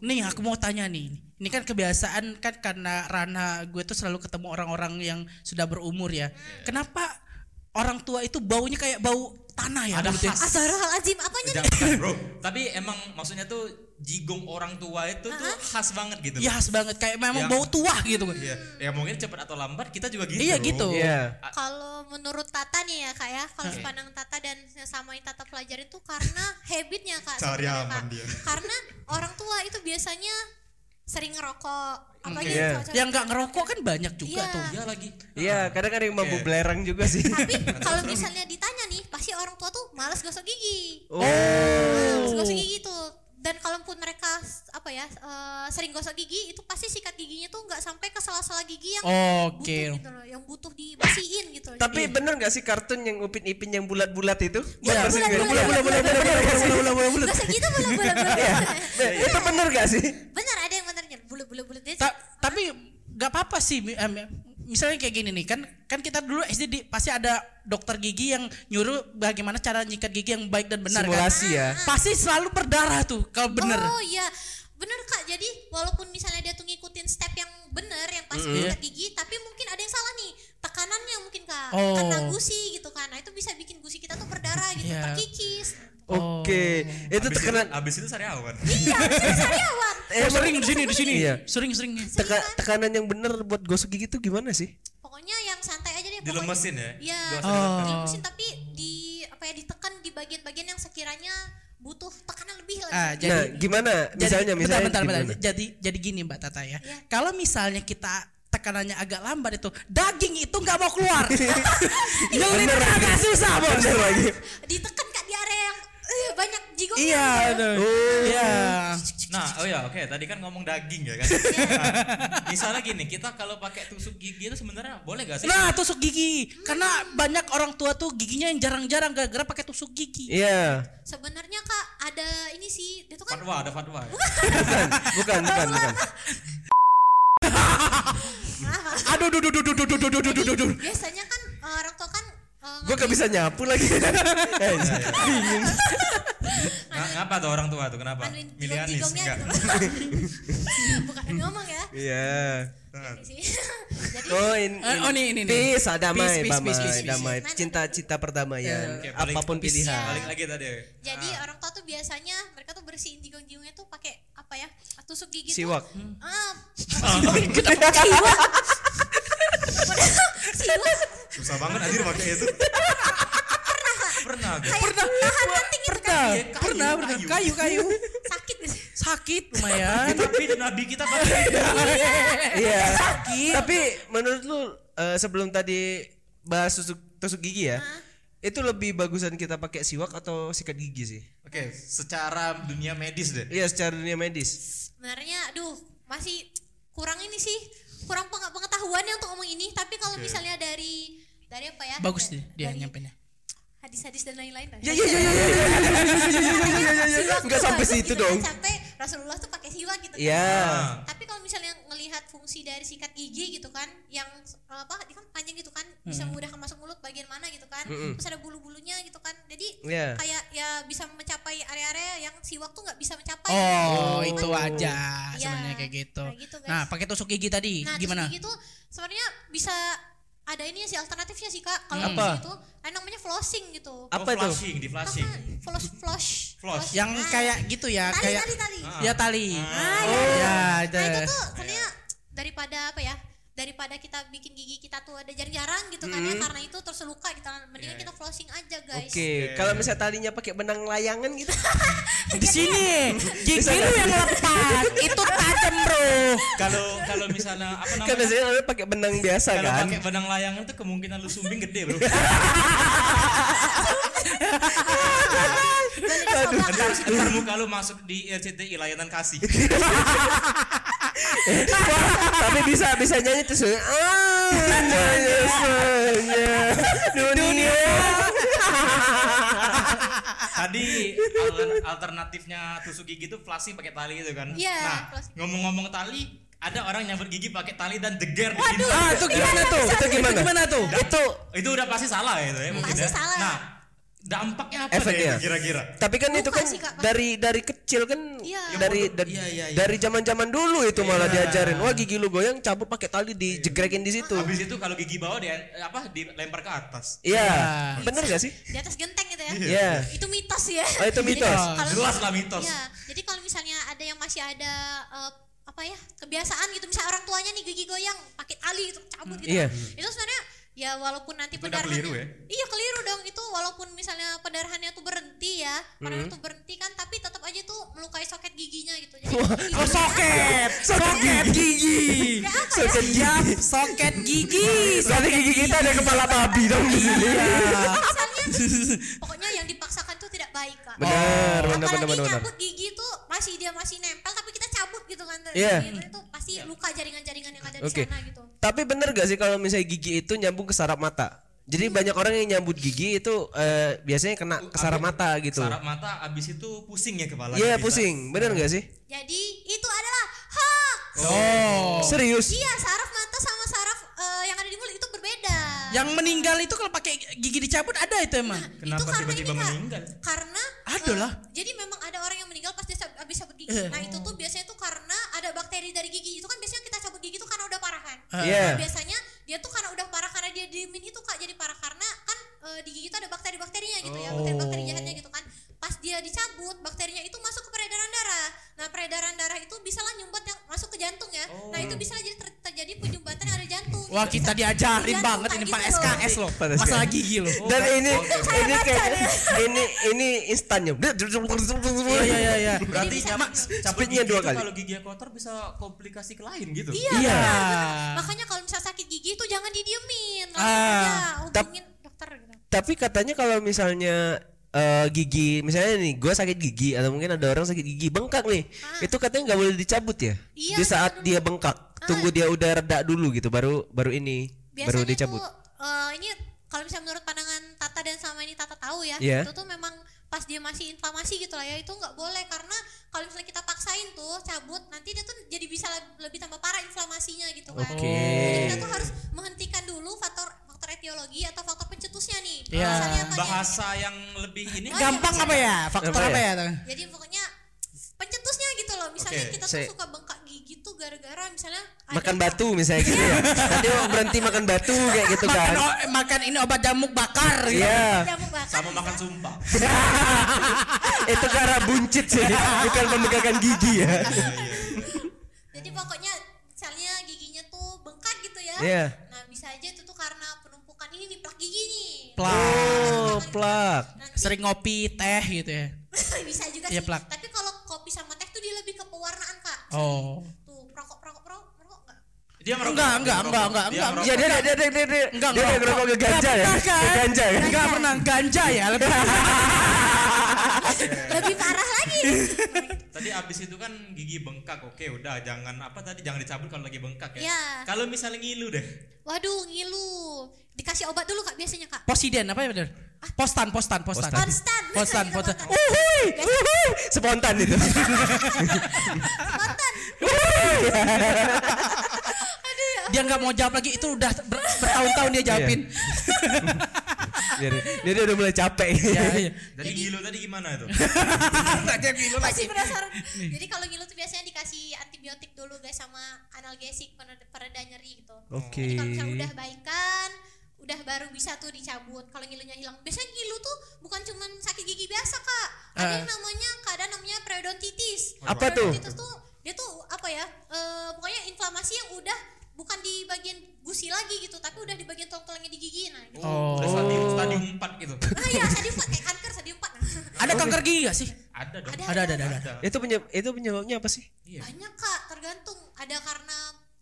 Speaker 1: Nih aku mau tanya nih. Ini kan kebiasaan kan karena Rana gue tuh selalu ketemu orang-orang yang sudah berumur ya. Kenapa orang tua itu baunya kayak bau tanah ya?
Speaker 3: Ada
Speaker 1: ya?
Speaker 3: khas.
Speaker 4: Astagfirullahaladzim, apanya nih?
Speaker 3: Jangan bro. Tapi emang maksudnya tuh jigong orang tua itu tuh khas banget gitu.
Speaker 1: Iya khas banget kayak memang
Speaker 3: Ya.
Speaker 1: bau tua gitu.
Speaker 3: Iya. Ya mungkin cepat atau lambat kita juga gitu.
Speaker 1: Iya, gitu.
Speaker 2: Iya.
Speaker 4: Kalau menurut Tata nih ya kak ya, kalau sepandang Tata dan sama Tata pelajari itu karena habitnya kak.
Speaker 3: Cari aman
Speaker 4: Kak.
Speaker 3: dia.
Speaker 4: Karena orang tua itu biasanya sering ngerokok, apalagi
Speaker 2: Iya.
Speaker 4: cowok-cowok
Speaker 1: Yang nggak ngerokok kan banyak juga
Speaker 4: Iya.
Speaker 1: tuh.
Speaker 3: Iya lagi.
Speaker 2: Iya, kadang ada yang mampu
Speaker 3: Oke.
Speaker 2: belerang juga sih.
Speaker 4: Tapi kalau misalnya ditanya orang tua tuh malas gosok gigi.
Speaker 2: Oh.
Speaker 4: Malas gosok gigi tuh. Dan kalaupun mereka apa ya eh, sering gosok gigi itu pasti sikat giginya tuh nggak sampai ke sela-sela gigi yang
Speaker 1: Oke.
Speaker 4: butuh gitu loh yang butuh dibersihin gitu loh.
Speaker 2: Tapi bener gak sih kartun yang Upin Ipin yang bulat-bulat itu?
Speaker 4: Iya,
Speaker 2: Bener sih,
Speaker 4: bulat,
Speaker 2: nggak?
Speaker 4: bulat, bulat, bulat,
Speaker 1: Bola bola bola.
Speaker 4: Gosok gitu boleh boleh boleh.
Speaker 2: Nah, itu bener gak sih?
Speaker 4: Benar ada yang benernya bulat bulat
Speaker 1: tapi nggak apa-apa sih misalnya kayak gini nih kan kan kita dulu SD di, pasti ada dokter gigi yang nyuruh bagaimana cara nyikat gigi yang baik dan benar
Speaker 2: Simulasi
Speaker 1: kan
Speaker 2: ya.
Speaker 1: pasti selalu berdarah tuh kalau bener
Speaker 4: Oh iya, bener kak. Jadi walaupun misalnya dia tuh ngikutin step yang bener, yang pas sikat gigi, tapi mungkin ada yang salah nih tekanannya mungkin kak.
Speaker 1: Oh.
Speaker 4: Karena gusi gitu kan. Nah itu bisa bikin gusi kita tuh berdarah gitu,
Speaker 1: Iya.
Speaker 4: terkikis.
Speaker 2: Oke, itu
Speaker 3: Habis
Speaker 2: tekanan
Speaker 3: habis itu sariawan.
Speaker 4: Iya, sariawan.
Speaker 1: Oh, sering di sini di sini
Speaker 2: Iya.
Speaker 1: sering sering
Speaker 2: teka- tekanan yang bener buat gosok gigi itu gimana sih?
Speaker 4: Pokoknya yang santai aja deh. pokoknya.
Speaker 3: Dilemesin ya?
Speaker 4: Iya,
Speaker 1: ditekan.
Speaker 4: dilemesin tapi di apa ya ditekan di bagian-bagian yang sekiranya butuh tekanan lebih lagi.
Speaker 1: ah, jadi
Speaker 2: nah, gimana? Misalnya,
Speaker 1: jadi,
Speaker 2: misalnya
Speaker 1: bentar, bentar, bentar. jadi jadi gini mbak Tata ya
Speaker 4: Iya.
Speaker 1: kalau misalnya kita tekanannya agak lambat itu daging itu nggak mau keluar nyelitnya agak susah bos.
Speaker 4: Ditekan kak di area yang eh, banyak jigongnya.
Speaker 1: Iya aduh.
Speaker 2: Oh.
Speaker 1: iya
Speaker 3: Nah, oh ya, oke. Tadi kan ngomong daging ya kan.
Speaker 4: Iya.
Speaker 3: Nah, misalnya gini, kita kalau pakai tusuk gigi itu sebenarnya boleh gak sih?
Speaker 1: Nah, tusuk gigi. Karena banyak orang tua tuh giginya yang jarang-jarang gara-gara pakai tusuk gigi.
Speaker 2: Iya.
Speaker 4: Sebenarnya kak ada ini sih, dia tuh kan
Speaker 3: Fatwa, ada fatwa. ya?
Speaker 2: Bukan, bukan, bukan.
Speaker 1: Aduh, duh, duh, duh, duh, duh, duh, duh, duh, duh, duh, duh.
Speaker 4: biasanya kan eh, orang tua kan
Speaker 2: Gue gak bisa nyapu lagi. Eh, Bingung.
Speaker 3: Ngapa tuh orang tua tuh? Kenapa?
Speaker 4: nganuin
Speaker 3: Milih Anis?
Speaker 4: jigong-jigongnya
Speaker 3: Enggak.
Speaker 4: Bukan ngomong ya.
Speaker 2: Iya.
Speaker 4: Jadi
Speaker 2: Oh, ini,
Speaker 1: Eh, oh, ini, ini, ini.
Speaker 2: Peace, damai,
Speaker 1: Peace, peace,
Speaker 2: damai,
Speaker 1: peace,
Speaker 2: damai. Cinta-cinta perdamaian.
Speaker 3: Balik-
Speaker 2: Apa pun pilihan.
Speaker 3: Balik lagi tadi.
Speaker 4: jadi
Speaker 3: Ah.
Speaker 4: orang tua tuh biasanya mereka tuh bersihin jigong-jigongnya tuh pakai apa ya? Tusuk gigi
Speaker 2: Siwak.
Speaker 4: tuh. Ah, siwak.
Speaker 3: Susah banget anjir pakai itu. Pernah gue.
Speaker 4: Kayak tahan penting itu kan.
Speaker 1: Pernah,
Speaker 3: Iya, kayu,
Speaker 1: pernah, pernah.
Speaker 3: kayu.
Speaker 1: Kayu, kayu.
Speaker 4: Sakit gitu.
Speaker 1: Sakit lumayan.
Speaker 3: Tapi nabi kita pakai
Speaker 2: Iya. Tapi menurut lu eh, sebelum tadi bahas tusuk tusuk gigi ya, itu lebih bagusan kita pakai siwak atau sikat gigi sih?
Speaker 3: Oke, secara dunia medis deh.
Speaker 2: Iya, secara dunia medis.
Speaker 4: Sebenarnya aduh, masih kurang ini sih. Kurang peng- pengetahuannya untuk ngomong ini, tapi kalau misalnya dari dari apa ya?
Speaker 1: Bagus
Speaker 4: Da-
Speaker 1: dia, nyampenya.
Speaker 4: Hadis-hadis dan lain-lain.
Speaker 2: Ya ya ya ya ya ya ya ya ya ya
Speaker 4: tuh
Speaker 2: sampai situ
Speaker 4: gitu kan,
Speaker 2: dong.
Speaker 4: Sampai Rasulullah tuh pakai siwak gitu. kan.
Speaker 2: Iya.
Speaker 4: Tapi kalau misalnya ngelihat fungsi dari sikat gigi gitu kan, yang apa? Dia kan panjang gitu kan, bisa memudahkan masuk mulut bagian mana gitu kan. Terus ada bulu-bulunya gitu kan. Jadi
Speaker 2: Iya.
Speaker 4: kayak ya bisa mencapai area-area yang siwak tuh nggak bisa mencapai.
Speaker 1: Oh,
Speaker 4: Gitu.
Speaker 1: itu aja
Speaker 4: Iya,
Speaker 1: sebenarnya kayak gitu.
Speaker 4: kayak gitu, guys.
Speaker 1: Nah, pakai tusuk gigi tadi
Speaker 4: Nah,
Speaker 1: gimana?
Speaker 4: terus gitu sebenarnya bisa ada ini sih alternatifnya sih kak. Kalau
Speaker 2: Apa?
Speaker 4: gitu, ada namanya flossing gitu.
Speaker 2: Apa
Speaker 3: oh,
Speaker 2: itu?
Speaker 3: Flashing, di flashing.
Speaker 4: Floss, flush,
Speaker 3: Floss.
Speaker 1: Yang
Speaker 4: Ah.
Speaker 1: kayak gitu ya,
Speaker 4: tali,
Speaker 1: kayak
Speaker 4: tali, tali.
Speaker 1: ya tali.
Speaker 4: Ah,
Speaker 1: Oh, ya, itu.
Speaker 4: Nah itu tuh sebenarnya daripada apa ya? Daripada kita bikin gigi kita tuh ada jarang-jarang gitu kan ya karena itu terus luka gitu. Mendingan kita flossing aja guys.
Speaker 2: Oke, kalau misalnya talinya pakai benang layangan gitu.
Speaker 1: Di sini gigi lu yang lepas, itu tajam, Bro.
Speaker 3: Kalau kalau misalnya apa
Speaker 2: Kan
Speaker 3: namanya?
Speaker 2: biasanya orang pakai benang biasa
Speaker 3: Kalau
Speaker 2: kan.
Speaker 3: pakai benang layangan itu kemungkinan lu sumbing gede, Bro.
Speaker 4: Kak.
Speaker 3: Ntar muka lu masuk di RCTI layanan kasih.
Speaker 2: Tapi bisa bisa nyanyi se- Ah, dunia.
Speaker 3: Tadi al- alternatifnya tusuk gigi itu flashing pakai tali itu kan.
Speaker 4: Iya,
Speaker 3: Nah, ngomong-ngomong tali, ada orang nyambut gigi pakai tali dan jeger di sini.
Speaker 1: Ah, itu gimana tuh?
Speaker 2: Itu gimana?
Speaker 1: gimana tuh?
Speaker 2: Itu
Speaker 3: Itu udah pasti salah ya itu ya mungkin
Speaker 4: Pasti
Speaker 3: ya.
Speaker 4: salah.
Speaker 3: Nah, dampaknya apa deh
Speaker 2: Efeknya.
Speaker 3: itu kira-kira?
Speaker 2: tapi kan
Speaker 4: Luka
Speaker 2: itu kan
Speaker 4: sih, Kak,
Speaker 2: dari dari kecil kan
Speaker 4: Iya.
Speaker 2: dari dari
Speaker 3: Iya, iya, iya.
Speaker 2: dari zaman-zaman dulu itu malah diajarin. Wah gigi lu goyang cabut pakai tali dijegrekin di situ.
Speaker 3: Habis itu kalau gigi bawah dia apa dilempar ke atas.
Speaker 2: Iya, bener gak sih?
Speaker 4: di atas genteng gitu ya.
Speaker 2: Iya.
Speaker 4: Itu mitos ya.
Speaker 2: Oh, itu mitos.
Speaker 4: Kalau-
Speaker 3: Jelas lah mitos.
Speaker 4: Iya. Jadi kalau misalnya ada yang masih ada eh, apa ya kebiasaan gitu misalnya orang tuanya nih gigi goyang pakai tali itu cabut gitu.
Speaker 2: Iya.
Speaker 4: Itu sebenarnya ya walaupun nanti
Speaker 3: Itu udah
Speaker 4: pendarahannya
Speaker 3: keliru ya?
Speaker 4: iya keliru dong itu walaupun misalnya pendarahannya tuh berhenti ya
Speaker 2: Hmm.
Speaker 4: pendarahan tuh berhenti kan tapi tetap aja tuh melukai soket giginya gitu jadi
Speaker 1: Oh,
Speaker 4: giginya-
Speaker 1: soket, soket gigi.
Speaker 4: Kayak apa ya?
Speaker 1: Soket yap, soket gigi.
Speaker 2: Gigi kita ada kepala babi dong di sini.
Speaker 4: misalnya pokoknya yang dipaksakan tuh tidak baik kak
Speaker 2: Benar, benar,
Speaker 4: apalagi
Speaker 2: benar, benar, benar.
Speaker 4: nyabut gigi tuh masih dia masih nempel tapi kita cabut kan
Speaker 2: Iya.
Speaker 4: Itu, pasti luka jaringan-jaringan yang ada di
Speaker 2: Oke.
Speaker 4: sana gitu.
Speaker 2: Tapi bener gak sih kalau misalnya gigi itu nyambung ke saraf mata? Jadi banyak orang yang nyambut gigi itu eh, biasanya kena ke saraf mata gitu.
Speaker 3: Saraf mata abis itu pusing ya kepala.
Speaker 2: Iya pusing, bener gak sih?
Speaker 4: Jadi itu adalah hoax.
Speaker 1: Oh.
Speaker 2: Serius?
Speaker 4: Iya, saraf mata sama saraf eh, yang ada di mulut itu berbeda.
Speaker 1: Yang meninggal itu kalau pakai gigi dicabut ada itu emang.
Speaker 3: Kenapa
Speaker 4: itu karena
Speaker 3: tiba-tiba meninggal?
Speaker 4: Karena
Speaker 1: Ada
Speaker 4: eh,
Speaker 1: lah.
Speaker 4: jadi memang ada orang yang meninggal pas dia habis cabut gigi.
Speaker 1: Eh.
Speaker 4: Nah, itu tuh biasanya tuh karena ada bakteri dari gigi. Itu kan biasanya kita cabut gigi itu karena udah parah kan.
Speaker 2: Iya.
Speaker 4: Nah, biasanya dia tuh karena udah parah karena dia diemin itu Kak jadi parah karena kan eh, di gigi itu ada bakteri-bakterinya gitu ya, bakteri-bakteri jahatnya gitu kan. Pas dia dicabut, bakterinya itu masuk ke peredaran darah. Nah, peredaran darah itu bisa lah nyumbat yang masuk ke jantung ya. Nah, itu bisa jadi ter- terjadi penyumbatan yang ada di jantung.
Speaker 1: Wah kita diajarin
Speaker 4: jantung
Speaker 1: banget ini Pak
Speaker 4: gitu loh.
Speaker 1: SKS loh.
Speaker 2: Pak SKS.
Speaker 1: Masalah gigi loh.
Speaker 2: Dan ini ini kayak ini ini instannya.
Speaker 1: Iya iya iya iya.
Speaker 3: Berarti gigi
Speaker 2: dua kali.
Speaker 3: kalau gigi kotor bisa komplikasi ke lain gitu.
Speaker 4: Iya.
Speaker 1: Iya.
Speaker 4: benar. Makanya kalau misalnya sakit gigi itu jangan didiemin. Langsung
Speaker 1: Ah,
Speaker 4: aja hubungin dokter gitu.
Speaker 2: Tapi katanya kalau misalnya eh, gigi. Misalnya nih gue sakit gigi atau mungkin ada orang sakit gigi bengkak nih. Itu katanya nggak boleh dicabut ya?
Speaker 4: Iya,
Speaker 2: di saat
Speaker 4: jangan
Speaker 2: dia bengkak. Tunggu dia udah reda dulu gitu baru baru ini baru
Speaker 4: Biasanya
Speaker 2: dicabut.
Speaker 4: tuh eh, ini kalau misalnya menurut pandangan Tata dan sama ini Tata tahu ya,
Speaker 2: Iya.
Speaker 4: itu tuh memang pas dia masih inflamasi gitu lah ya itu nggak boleh. Karena kalau misalnya kita paksain tuh cabut nanti dia tuh jadi bisa le- lebih tambah parah inflamasinya gitu kan.
Speaker 2: Oke.
Speaker 4: Jadi kita tuh harus menghentikan dulu faktor etiologi atau faktor pencetusnya nih.
Speaker 1: Iya.
Speaker 4: Ya?
Speaker 3: Bahasa yang lebih ini
Speaker 4: Oh,
Speaker 1: Gampang
Speaker 4: iya,
Speaker 1: apa ya? Faktor
Speaker 2: Apa
Speaker 1: apa
Speaker 2: ya?
Speaker 1: ya?
Speaker 4: Jadi pokoknya pencetusnya gitu loh. Misalnya
Speaker 3: Oke,
Speaker 4: kita tuh suka bengkak gigi tuh gara-gara misalnya
Speaker 2: makan
Speaker 4: ada-
Speaker 2: batu misalnya gitu ya nanti mau berhenti makan batu kayak gitu
Speaker 1: Makan,
Speaker 2: kan
Speaker 1: o- makan ini obat jamuk bakar gitu.
Speaker 2: Iya
Speaker 4: Jamu bakar
Speaker 3: sama
Speaker 4: bisa.
Speaker 3: makan sumpah.
Speaker 2: itu karena buncit sih bukan memegangkan gigi ya
Speaker 4: Jadi pokoknya misalnya giginya tuh bengkak gitu ya.
Speaker 2: Iya.
Speaker 4: Nah bisa aja itu ini nih plak gigi nih.
Speaker 1: Plak.
Speaker 2: oh plak
Speaker 4: Nanti
Speaker 1: Sering ngopi teh gitu ya.
Speaker 4: bisa juga
Speaker 1: Iya,
Speaker 4: sih.
Speaker 1: plak.
Speaker 4: Tapi kalau kopi sama teh tuh dia lebih ke pewarnaan kak.
Speaker 1: Oh.
Speaker 3: Dia merokok.
Speaker 1: Enggak, enggak,
Speaker 3: merokok.
Speaker 1: enggak, enggak, enggak.
Speaker 3: merokok.
Speaker 2: ya dia dia dia dia dia dia
Speaker 1: Enggak,
Speaker 2: dia
Speaker 1: enggak.
Speaker 2: ngerokok ke ganja ya
Speaker 1: Enggak
Speaker 2: ke ganja ya
Speaker 1: Enggak pernah ganja ya lebih.
Speaker 4: Lebih parah lagi.
Speaker 3: Tadi abis itu kan gigi bengkak, oke udah jangan apa tadi jangan dicabut kalau lagi bengkak ya.
Speaker 4: Iya.
Speaker 3: Kalau misalnya ngilu deh,
Speaker 4: Waduh ngilu. Dikasih obat dulu kak biasanya kak.
Speaker 1: Posiden apa ya benar? Postan, postan, postan.
Speaker 4: Konstan.
Speaker 1: Postan, postan.
Speaker 4: Kita
Speaker 2: Uhuy, uhuy. spontan itu
Speaker 4: Spontan.
Speaker 1: Dia nggak mau jawab lagi itu udah ber- bertahun-tahun dia jawabin.
Speaker 2: dia, dia, dia udah mulai capek
Speaker 1: Iya, iya.
Speaker 3: dari ngilu tadi gimana itu?
Speaker 4: Masih penasaran. Jadi kalau ngilu tuh biasanya dikasih antibiotik dulu guys sama analgesik pereda pereda nyeri gitu.
Speaker 2: Oke.
Speaker 4: Jadi kalau misalnya udah baikan, udah baru bisa tuh dicabut. Kalau ngilunya hilang, biasanya ngilu tuh bukan cuman sakit gigi biasa kak. Ada
Speaker 1: Ah.
Speaker 4: yang namanya keadaan namanya periodontitis.
Speaker 2: Apa tuh?
Speaker 4: Periodontitis tuh dia tuh apa ya? eh, pokoknya inflamasi yang udah bukan di bagian gusi lagi gitu, tapi udah di bagian tulang-tulangnya di gigi. Nah, gitu.
Speaker 1: Oh.
Speaker 3: Udah stadium stadium 4 gitu.
Speaker 4: Ah iya, stadium 4 kayak kanker stadium 4.
Speaker 1: Ada kanker gigi gak sih?
Speaker 3: Ada dong.
Speaker 4: Ada,
Speaker 1: Ada, ada, ada. ada.
Speaker 3: Ada.
Speaker 2: itu penyebab itu penyebabnya apa sih
Speaker 4: Banyak kak, tergantung. Ada karena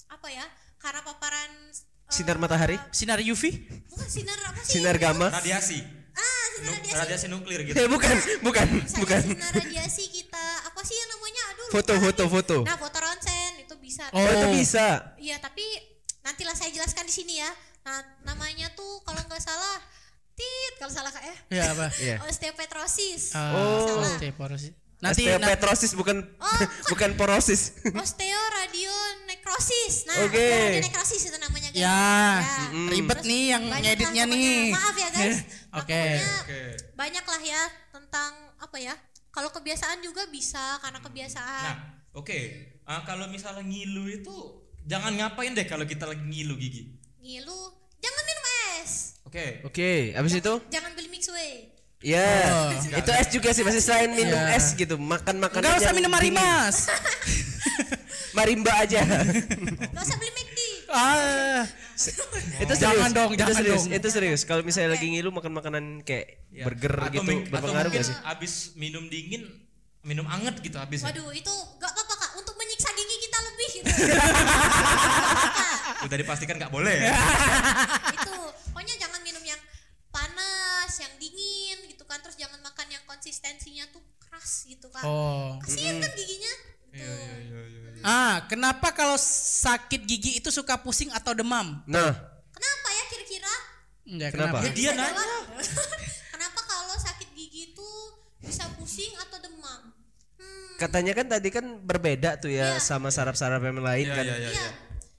Speaker 4: apa ya? Karena paparan eh,
Speaker 2: Sinar matahari?
Speaker 1: Sinar UV?
Speaker 4: Bukan sinar apa sih?
Speaker 2: sinar gamma
Speaker 3: Radiasi.
Speaker 4: Ah, sinar
Speaker 3: Nu-
Speaker 4: radiasi.
Speaker 3: radiasi nuklir gitu.
Speaker 2: eh bukan bukan
Speaker 4: Misalnya
Speaker 2: bukan
Speaker 4: sinar radiasi kita apa sih yang namanya? Aduh.
Speaker 2: foto foto foto
Speaker 4: Nah, foto bisa.
Speaker 2: oh itu bisa
Speaker 4: Iya, tapi nantilah saya jelaskan di sini ya. Nah, namanya tuh kalau nggak salah tit kalau salah kak ya.
Speaker 1: Ya apa?
Speaker 2: Iya.
Speaker 4: Osteopetrosis.
Speaker 1: Ah,
Speaker 2: Oh.
Speaker 1: osteoporosis. Nanti
Speaker 2: Nanti
Speaker 1: na-
Speaker 2: petrosis bukan
Speaker 4: Oh,
Speaker 2: bukan porosis
Speaker 4: Osteoradionekrosis. Nah,
Speaker 2: Oke.
Speaker 4: osteoradionekrosis itu namanya guys.
Speaker 1: Ya.
Speaker 2: Mm.
Speaker 1: Ribet nih yang
Speaker 4: Banyak
Speaker 1: ngeditnya nih.
Speaker 4: Maaf ya guys.
Speaker 1: Oke.
Speaker 3: Oke.
Speaker 4: Banyak lah ya tentang apa ya? Kalau kebiasaan juga bisa karena kebiasaan.
Speaker 3: Nah, oke. Ah, kalau misalnya ngilu itu jangan ngapain deh kalau kita lagi ngilu gigi.
Speaker 4: Ngilu, jangan minum es.
Speaker 3: Oke.
Speaker 2: oke habis itu
Speaker 4: Jangan beli mixway.
Speaker 2: ya
Speaker 1: Oh.
Speaker 2: itu es juga sih masih selain minum
Speaker 1: Iya.
Speaker 2: es gitu makan makanan
Speaker 1: Enggak usah minum marimas.
Speaker 2: marimba aja
Speaker 4: Gak usah beli McD.
Speaker 1: ah.
Speaker 2: itu serius
Speaker 1: Jangan dong,
Speaker 2: itu
Speaker 1: jangan
Speaker 2: serius
Speaker 1: dong.
Speaker 2: itu serius kalau misalnya lagi ngilu makan makanan kayak
Speaker 3: Ya.
Speaker 2: burger
Speaker 3: Atau
Speaker 2: gitu berpengaruh gak sih
Speaker 3: Abis minum dingin minum anget gitu habis.
Speaker 4: Waduh, itu gak apa-apa gitu.
Speaker 3: Udah dipastikan nggak boleh ya.
Speaker 4: itu pokoknya jangan minum yang panas, yang dingin gitu kan. Terus jangan makan yang konsistensinya tuh keras gitu kan.
Speaker 1: Oh.
Speaker 4: Kasian kan giginya.
Speaker 3: Iya,
Speaker 4: Tuh.
Speaker 3: iya, iya, iya.
Speaker 1: Ah, kenapa kalau sakit gigi itu suka pusing atau demam?
Speaker 2: Nah,
Speaker 4: Kenapa ya kira-kira?
Speaker 1: Enggak,
Speaker 2: Kenapa?
Speaker 1: kenapa?
Speaker 3: Ya, dia nanya.
Speaker 4: jawab? Kenapa kalau sakit gigi itu bisa pusing atau demam? Hmm,
Speaker 2: katanya kan tadi kan berbeda tuh ya
Speaker 4: Iya.
Speaker 2: sama saraf-saraf yang lain
Speaker 3: Iya,
Speaker 2: kan.
Speaker 3: iya, iya.
Speaker 4: iya.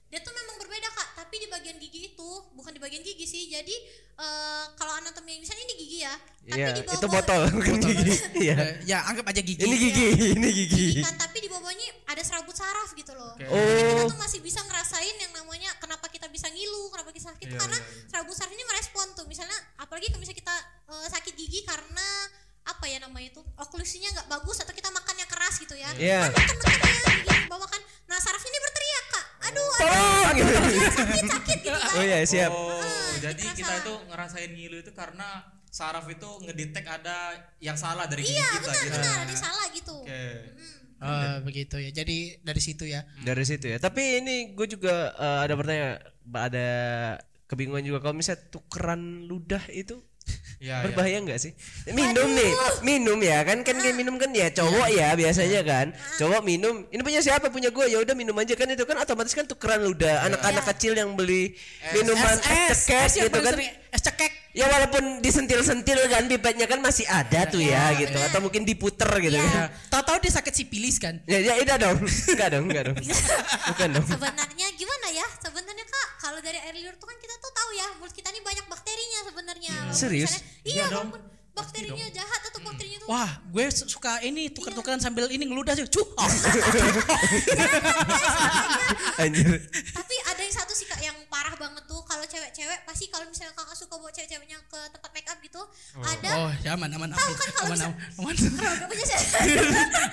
Speaker 4: Dia tuh memang berbeda kak, tapi di bagian gigi itu bukan di bagian gigi sih. Jadi eh, kalau anatomi misalnya ini gigi ya, tapi
Speaker 2: Iya,
Speaker 4: di bawah
Speaker 2: itu botol bukan gigi. Iya.
Speaker 1: Eh, ya anggap aja gigi.
Speaker 2: Ini gigi, ini gigi.
Speaker 4: gigi kan, tapi di bawahnya ada serabut saraf gitu loh.
Speaker 3: Oke.
Speaker 4: Jadi kita
Speaker 2: Oh.
Speaker 4: tuh masih bisa ngerasain yang namanya kenapa kita bisa ngilu, kenapa kita sakit
Speaker 3: Iya,
Speaker 4: karena
Speaker 3: iya, iya.
Speaker 4: serabut saraf ini merespon tuh. Misalnya apalagi kalau misalnya kita eh, sakit gigi karena apa ya namanya itu oklusinya nggak bagus atau kita makan yang keras gitu ya.
Speaker 2: Iya.
Speaker 4: Kan gigi bawah kan. Nah saraf ini berteriak kak, aduh, aduh,
Speaker 2: Tolong gitu.
Speaker 4: sakit sakit gitu kan.
Speaker 2: Oh iya, siap.
Speaker 3: Oh, jadi
Speaker 4: kita
Speaker 3: kita itu ngerasain ngilu itu karena saraf itu ngedetek ada yang salah dari gigi
Speaker 4: Iya
Speaker 3: kita
Speaker 4: benar
Speaker 3: gitu.
Speaker 4: benar ada salah gitu.
Speaker 3: Oke.
Speaker 4: Hmm.
Speaker 1: Oh, begitu ya. Jadi dari situ ya.
Speaker 2: Dari situ ya. Tapi ini gue juga eh, ada pertanyaan, ada kebingungan juga kalau misalnya tukeran ludah itu
Speaker 3: Ya, ya.
Speaker 2: berbahaya nggak sih? Minum nih, minum ya kan kan kayak minum kan ya cowok ya biasanya kan. Cowok minum, ini punya siapa? Punya gue. Ya udah minum aja kan itu kan otomatis kan tukeran ludah. Anak-anak kecil yang beli minuman es
Speaker 1: yang
Speaker 2: gitu kan.
Speaker 1: sering, es cekek.
Speaker 2: Ya walaupun disentil-sentil kan pipetnya kan masih ada tuh ya gitu atau mungkin diputer gitu
Speaker 1: Ya.
Speaker 2: ya.
Speaker 1: Tahu-tahu dia sakit sipilis kan.
Speaker 2: Ya, ya tidak dong. Enggak dong, enggak dong. Bukan dong.
Speaker 4: sebenarnya gimana ya sebenarnya kak kalau dari air liur tuh kan kita tuh tahu ya mulut kita ini banyak bakterinya sebenarnya Walaupun
Speaker 2: Serius?
Speaker 4: misalnya- iya walaupun bakterinya jahat atau bakterinya tuh
Speaker 1: Wah, gue su- suka ini tuker-tukeran sambil ini ngeludah sih. Cuh. Oh.
Speaker 2: Anjir.
Speaker 4: Suka bawa cewek-ceweknya ke tempat make up gitu ada
Speaker 1: Oh, ya aman aman aman.
Speaker 4: Tahu kan kalau
Speaker 1: Aman aman. Aman.
Speaker 4: Punya sih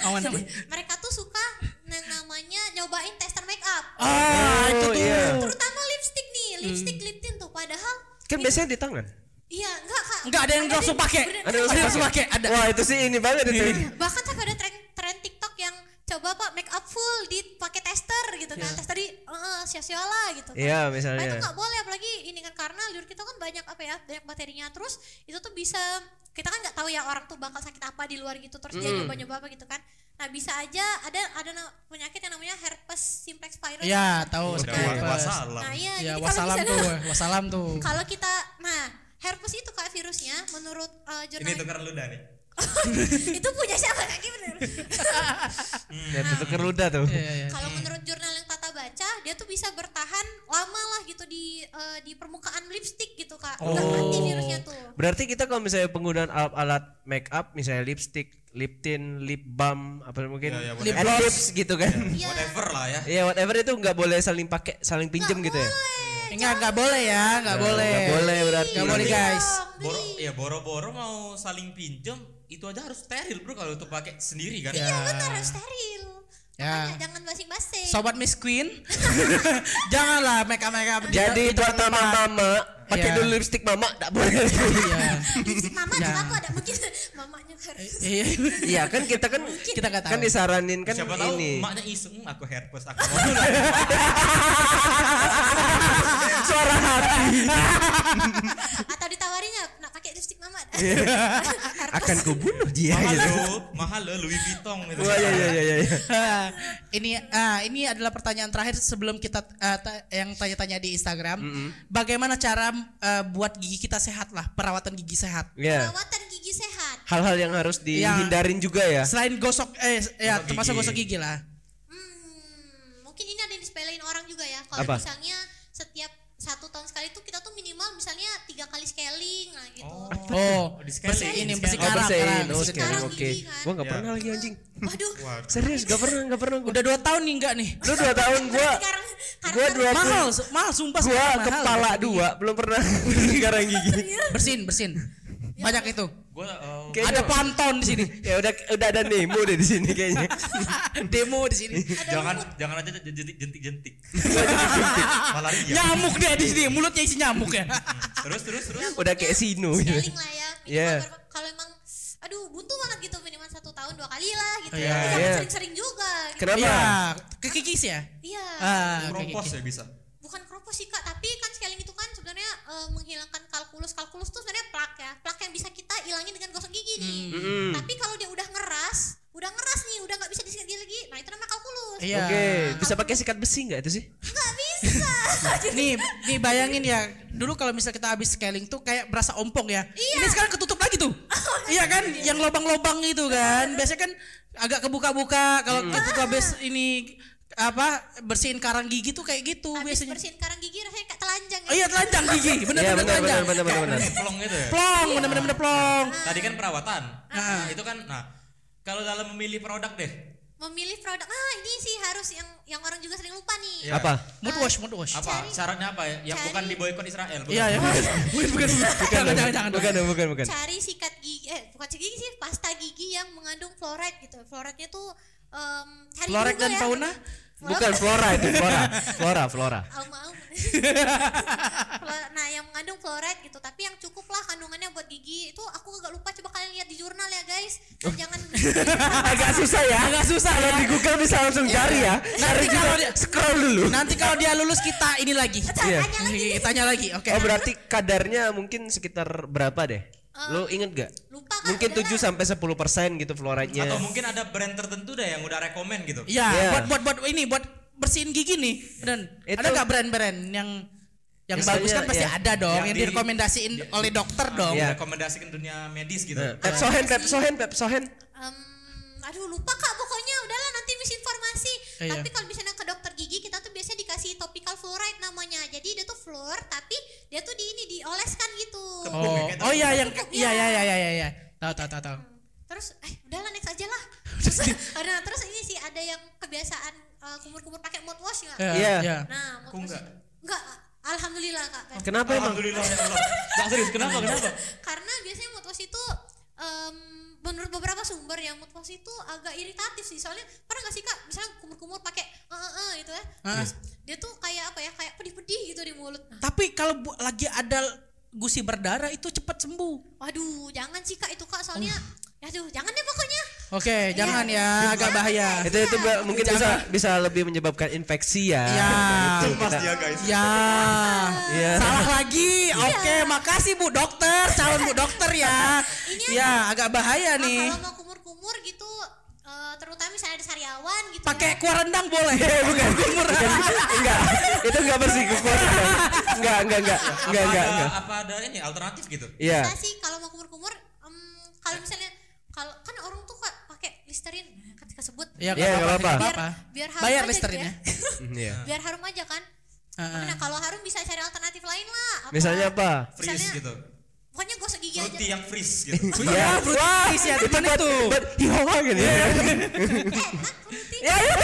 Speaker 1: Aman aman.
Speaker 4: mereka tuh suka yang namanya nyobain tester make up
Speaker 1: Ah, itu
Speaker 2: Oh,
Speaker 1: tuh.
Speaker 2: iya.
Speaker 4: terutama lipstick nih lipstick lip tint tuh padahal
Speaker 2: Kan biasanya di tangan.
Speaker 4: iya enggak kak
Speaker 1: Enggak ada yang langsung pakai.
Speaker 2: Ada yang
Speaker 1: Ada yang langsung pakai. Ada.
Speaker 2: Wah, itu sih ini banget itu.
Speaker 4: bahkan sampai ada tester gitu kan tester di eh sia-sia lah gitu kan.
Speaker 2: Iya,
Speaker 4: Nah itu
Speaker 2: misalnya.
Speaker 4: nggak boleh apalagi ini kan karena liur kita kan banyak apa ya banyak baterinya terus itu tuh bisa kita kan nggak tahu ya orang tuh bakal sakit apa di luar gitu terus dia nyoba-nyoba apa gitu kan nah bisa aja ada ada penyakit yang namanya herpes simplex virus
Speaker 1: Ya, tahu
Speaker 3: wassalam.
Speaker 4: nah iya
Speaker 1: Ya,
Speaker 4: jadi kalau
Speaker 1: wassalam
Speaker 4: misalnya
Speaker 1: tuh, wassalam tuh.
Speaker 4: kalau kita nah herpes itu kayak virusnya menurut uh,
Speaker 3: Ini
Speaker 4: jurnal
Speaker 3: tukeran ludah nih.
Speaker 4: itu punya siapa kaki bener
Speaker 2: Ya, itu tuker ludah tuh.
Speaker 1: Iya, iya.
Speaker 4: Kalau menurut jurnal yang Tata baca, dia tuh bisa bertahan lama lah gitu di eh, di permukaan lipstick gitu kak. Nggak mati virusnya tuh.
Speaker 2: Berarti kita kalau misalnya penggunaan alat-alat make up, misalnya lipstick, lip tint, lip balm, apa mungkin lip lips gitu kan.
Speaker 4: Iya.
Speaker 3: Whatever lah ya.
Speaker 2: Iya, whatever itu nggak boleh saling pakai, saling pinjem gitu ya.
Speaker 1: Enggak, enggak boleh ya, enggak boleh.
Speaker 2: Nggak boleh berarti.
Speaker 1: Nggak boleh, guys.
Speaker 3: Boro, ya boro-boro mau saling pinjam itu aja harus steril bro kalau untuk pakai sendiri kan.
Speaker 1: Ya.
Speaker 4: Iya benar harus steril.
Speaker 1: Ya.
Speaker 4: Makanya jangan basing-basing.
Speaker 1: Sobat Miss Queen, janganlah make up make up.
Speaker 2: Jadi buat mama-mama, pakai
Speaker 1: Iya.
Speaker 2: dulu lipstick mama, nggak boleh.
Speaker 1: Iya.
Speaker 4: Lipstick mama
Speaker 1: Ya.
Speaker 4: juga aku ada mungkin mamanya harus.
Speaker 1: Iya.
Speaker 2: Iya kan kita kan
Speaker 1: Kita nggak tahu.
Speaker 2: kan disaranin kan
Speaker 3: Siapa tahu
Speaker 2: ini.
Speaker 3: emaknya iseng "Hmm, aku herpes aku mau
Speaker 2: Suara hati
Speaker 4: Atau ditawarinya nak pakai lipstick mama.
Speaker 2: Iya. Akan kubunuh dia
Speaker 3: mahal
Speaker 2: gitu.
Speaker 3: loh mahal loh Louis Vuitton gitu.
Speaker 2: Wah, iya iya iya iya.
Speaker 1: Ini ah ini adalah pertanyaan terakhir sebelum kita ah, ta- yang tanya-tanya di Instagram. Bagaimana cara eh, buat gigi kita sehat lah, perawatan gigi sehat.
Speaker 2: Iya.
Speaker 4: Perawatan gigi sehat.
Speaker 2: Hal-hal yang harus dihindarin juga ya.
Speaker 1: Selain gosok eh ya
Speaker 3: Gosok
Speaker 1: termasuk
Speaker 3: gigi.
Speaker 1: gosok gigi lah.
Speaker 4: Hmm, mungkin ini ada yang disepelein orang juga ya. Kalau misalnya setiap satu tahun sekali tuh kita tuh minimal misalnya tiga kali scaling lah gitu.
Speaker 1: Oh,
Speaker 3: di scaling,
Speaker 1: bersih ini
Speaker 3: di
Speaker 1: bersih
Speaker 2: Oh
Speaker 1: karang,
Speaker 2: bersihin,
Speaker 1: karang,
Speaker 2: oh
Speaker 1: bersih
Speaker 2: scaling
Speaker 4: karang
Speaker 2: oke.
Speaker 4: kan.
Speaker 2: Gua nggak
Speaker 3: Ya.
Speaker 2: pernah lagi anjing.
Speaker 4: Waduh.
Speaker 3: Waduh.
Speaker 2: Serius gak pernah gak pernah gua.
Speaker 1: Udah dua tahun nih enggak nih?
Speaker 2: Lu dua tahun gua gua dua
Speaker 1: Mahal, mahal sumpah
Speaker 2: gua kepala dua belum pernah sekarang gigi.
Speaker 1: Bersin, Banyak itu.
Speaker 3: Gua
Speaker 2: Kayaknya-
Speaker 1: Ada panton di sini.
Speaker 2: Ya udah udah ada Nemo deh di sini kayaknya.
Speaker 1: Demo di sini.
Speaker 3: jangan jangan aja jentik jentik jentik. Malaria.
Speaker 1: Nyamuk deh di sini, mulutnya isi nyamuk ya.
Speaker 3: Terus terus terus.
Speaker 2: Udah kayak Sino gitu.
Speaker 4: Lah ya.
Speaker 2: Iya.
Speaker 4: Kalau emang aduh buntu banget gitu minimal satu tahun dua kali lah gitu. Jangan
Speaker 2: iya.
Speaker 4: sering-sering juga. Gitu.
Speaker 2: Kenapa?
Speaker 1: Iya, kekikis ya?
Speaker 4: Iya.
Speaker 1: Ah,
Speaker 3: ya bisa.
Speaker 4: Bukan kropos sih kak, tapi kan scaling itu kan sebenarnya eh, menghilangkan kalkulus. Kalkulus tuh sebenarnya plak ya, plak yang bisa kita ilangin dengan gosok gigi nih.
Speaker 2: Hmm.
Speaker 4: Tapi kalau dia udah ngeras, udah ngeras nih, udah nggak bisa disikat gigi lagi, nah itu namanya kalkulus.
Speaker 1: Iya.
Speaker 2: Oke, bisa pakai sikat besi nggak itu sih?
Speaker 4: nggak bisa
Speaker 1: nih, nih bayangin ya. Dulu kalau misal kita habis scaling tuh kayak berasa ompong ya. Ini sekarang ketutup lagi tuh. iya kan? Yang lobang-lobang itu kan. Biasanya kan agak kebuka-buka kalau kita tuh habis ini apa bersihin karang gigi tuh kayak gitu
Speaker 4: habis
Speaker 1: biasanya.
Speaker 4: bersihin karang gigi rasanya kayak telanjang
Speaker 1: Oh iya telanjang gigi,
Speaker 2: Iya
Speaker 1: bener-bener
Speaker 2: benar
Speaker 1: telanjang.
Speaker 2: benar benar benar benar.
Speaker 3: Kayak plong gitu ya.
Speaker 1: Plong, bener-bener plong.
Speaker 3: Tadi kan perawatan.
Speaker 1: Ah.
Speaker 3: Nah, itu kan nah kalau dalam memilih produk deh.
Speaker 4: memilih produk ah ini sih harus yang yang orang juga sering lupa nih
Speaker 3: Iya.
Speaker 2: Apa?
Speaker 1: Mood wash, mood wash.
Speaker 3: Apa syaratnya apa ya? Yang
Speaker 4: cari-
Speaker 3: bukan di boykot Israel. bukan?
Speaker 1: Iya ya. Bukan bukan. Jangan jangan jangan.
Speaker 2: Bukan bukan bukan.
Speaker 4: cari sikat gigi eh bukan sikat gigi sih pasta gigi yang mengandung fluoride gitu fluoride-nya tuh em, cari
Speaker 1: Fluoride
Speaker 4: juga
Speaker 1: dan
Speaker 4: ya.
Speaker 1: fauna?
Speaker 2: Bukan flora itu flora. Flora flora.
Speaker 4: Nah yang mengandung fluoride gitu tapi yang cukup lah kandungannya buat gigi itu aku agak lupa coba kalian lihat di jurnal ya guys Dan jangan
Speaker 2: Agak susah ya.
Speaker 1: Agak susah
Speaker 2: Kalau
Speaker 1: ya.
Speaker 2: di Google bisa langsung cari ya.
Speaker 1: Nanti kalau dia
Speaker 2: Scroll dulu.
Speaker 1: nanti kalau dia lulus kita ini lagi.
Speaker 2: Iya.
Speaker 4: tanya lagi
Speaker 1: Tanya lagi. Oke.
Speaker 2: Oh berarti kadarnya mungkin sekitar berapa deh? Lo inget gak?
Speaker 4: lupa kan
Speaker 2: Mungkin
Speaker 4: udah
Speaker 2: 7
Speaker 4: lah.
Speaker 2: sampai 10 persen gitu fluoride-nya.
Speaker 3: Atau mungkin ada brand tertentu deh yang udah rekomen gitu.
Speaker 1: Iya,
Speaker 2: Iya.
Speaker 1: buat buat buat ini buat bersihin gigi nih. Dan
Speaker 2: Itu-
Speaker 1: ada nggak brand-brand yang yang
Speaker 2: Biasanya,
Speaker 1: bagus kan pasti
Speaker 2: iya.
Speaker 1: ada dong
Speaker 3: Yang
Speaker 1: yang,
Speaker 3: di-
Speaker 1: direkomendasiin oleh dokter dong.
Speaker 2: Iya.
Speaker 3: Rekomendasikan dunia medis gitu.
Speaker 2: Nah, Pepsohen, Pepsohen, Pepsohen.
Speaker 4: Em, aduh lupa kak pokoknya udahlah nanti misinformasi
Speaker 1: Iya.
Speaker 4: tapi kalau misalnya ke dokter gigi kita tuh biasanya topical fluoride namanya jadi dia tuh fluor tapi dia tuh di ini dioleskan gitu
Speaker 3: ya,
Speaker 1: Oh, oh iya yang iya
Speaker 4: ya.
Speaker 1: iya iya iya iya. Tahu tahu tahu tahu.
Speaker 4: terus eh udahlah next aja lah nah terus ini sih ada yang kebiasaan eh, kumur-kumur pakai mouthwash nggak
Speaker 2: Iya.
Speaker 1: iya.
Speaker 4: nah
Speaker 3: Aku
Speaker 4: mouthwash
Speaker 3: enggak.
Speaker 4: enggak alhamdulillah kak
Speaker 2: Kenapa emang?
Speaker 3: Alhamdulillah ya Allah. Bang serius kenapa kenapa?
Speaker 4: karena biasanya mouthwash itu em, menurut beberapa sumber yang mouthwash itu agak iritatif sih soalnya pernah gak sih kak misalnya kumur-kumur pakai eh eh eh gitu ya
Speaker 1: Ah.
Speaker 4: terus dia tuh kayak apa ya kayak pedih-pedih gitu di mulut Nah,
Speaker 1: Tapi kalau bu- lagi ada gusi berdarah itu cepat sembuh.
Speaker 4: waduh jangan sih kak itu kak soalnya
Speaker 1: Oh.
Speaker 4: aduh jangan deh pokoknya
Speaker 1: Oke, jangan ya, agak bahaya.
Speaker 2: Itu itu ba- mungkin bisa bisa lebih menyebabkan infeksi ya.
Speaker 1: Ya.
Speaker 2: Itu kita-
Speaker 3: dia guys.
Speaker 1: Ya,
Speaker 2: Iya.
Speaker 1: salah lagi. Oke, makasih Bu Dokter, calon Bu Dokter ya.
Speaker 4: Ini
Speaker 1: Ya, agak bahaya nih.
Speaker 4: kalau mau kumur-kumur gitu eh, terutama misalnya ada sariawan gitu
Speaker 1: Pakai kuah rendang boleh.
Speaker 2: bukan, bukan, enggak, itu enggak bersih kekuatan. Enggak, enggak, enggak, enggak, enggak,
Speaker 3: ada,
Speaker 2: enggak.
Speaker 3: apa ada ini alternatif gitu?
Speaker 2: Iya.
Speaker 4: Bisa sih kalau mau kumur-kumur em, kalau misalnya kalau kan orang tuh pakai listerin nah, kan sebut
Speaker 1: Ya,
Speaker 2: Iya, nggak apa-apa.
Speaker 4: biar biar harum
Speaker 1: Bayar
Speaker 4: aja gitu
Speaker 1: listerinnya.
Speaker 4: ya.
Speaker 2: Mm, Iya.
Speaker 4: biar harum aja kan
Speaker 1: Heeh.
Speaker 4: Nah, kalau harum bisa cari alternatif lain lah. Apa-
Speaker 2: Misalnya apa?
Speaker 3: Freeze
Speaker 4: Misalnya-
Speaker 3: gitu.
Speaker 4: Pokoknya gosok gigi aja.
Speaker 3: Fruity yang freeze gitu.
Speaker 2: Iya,
Speaker 1: Wah, ya,
Speaker 2: itu buat
Speaker 1: itu.
Speaker 2: buat hihawa gitu. ya.
Speaker 4: Enak fruity.
Speaker 2: Ya, ya.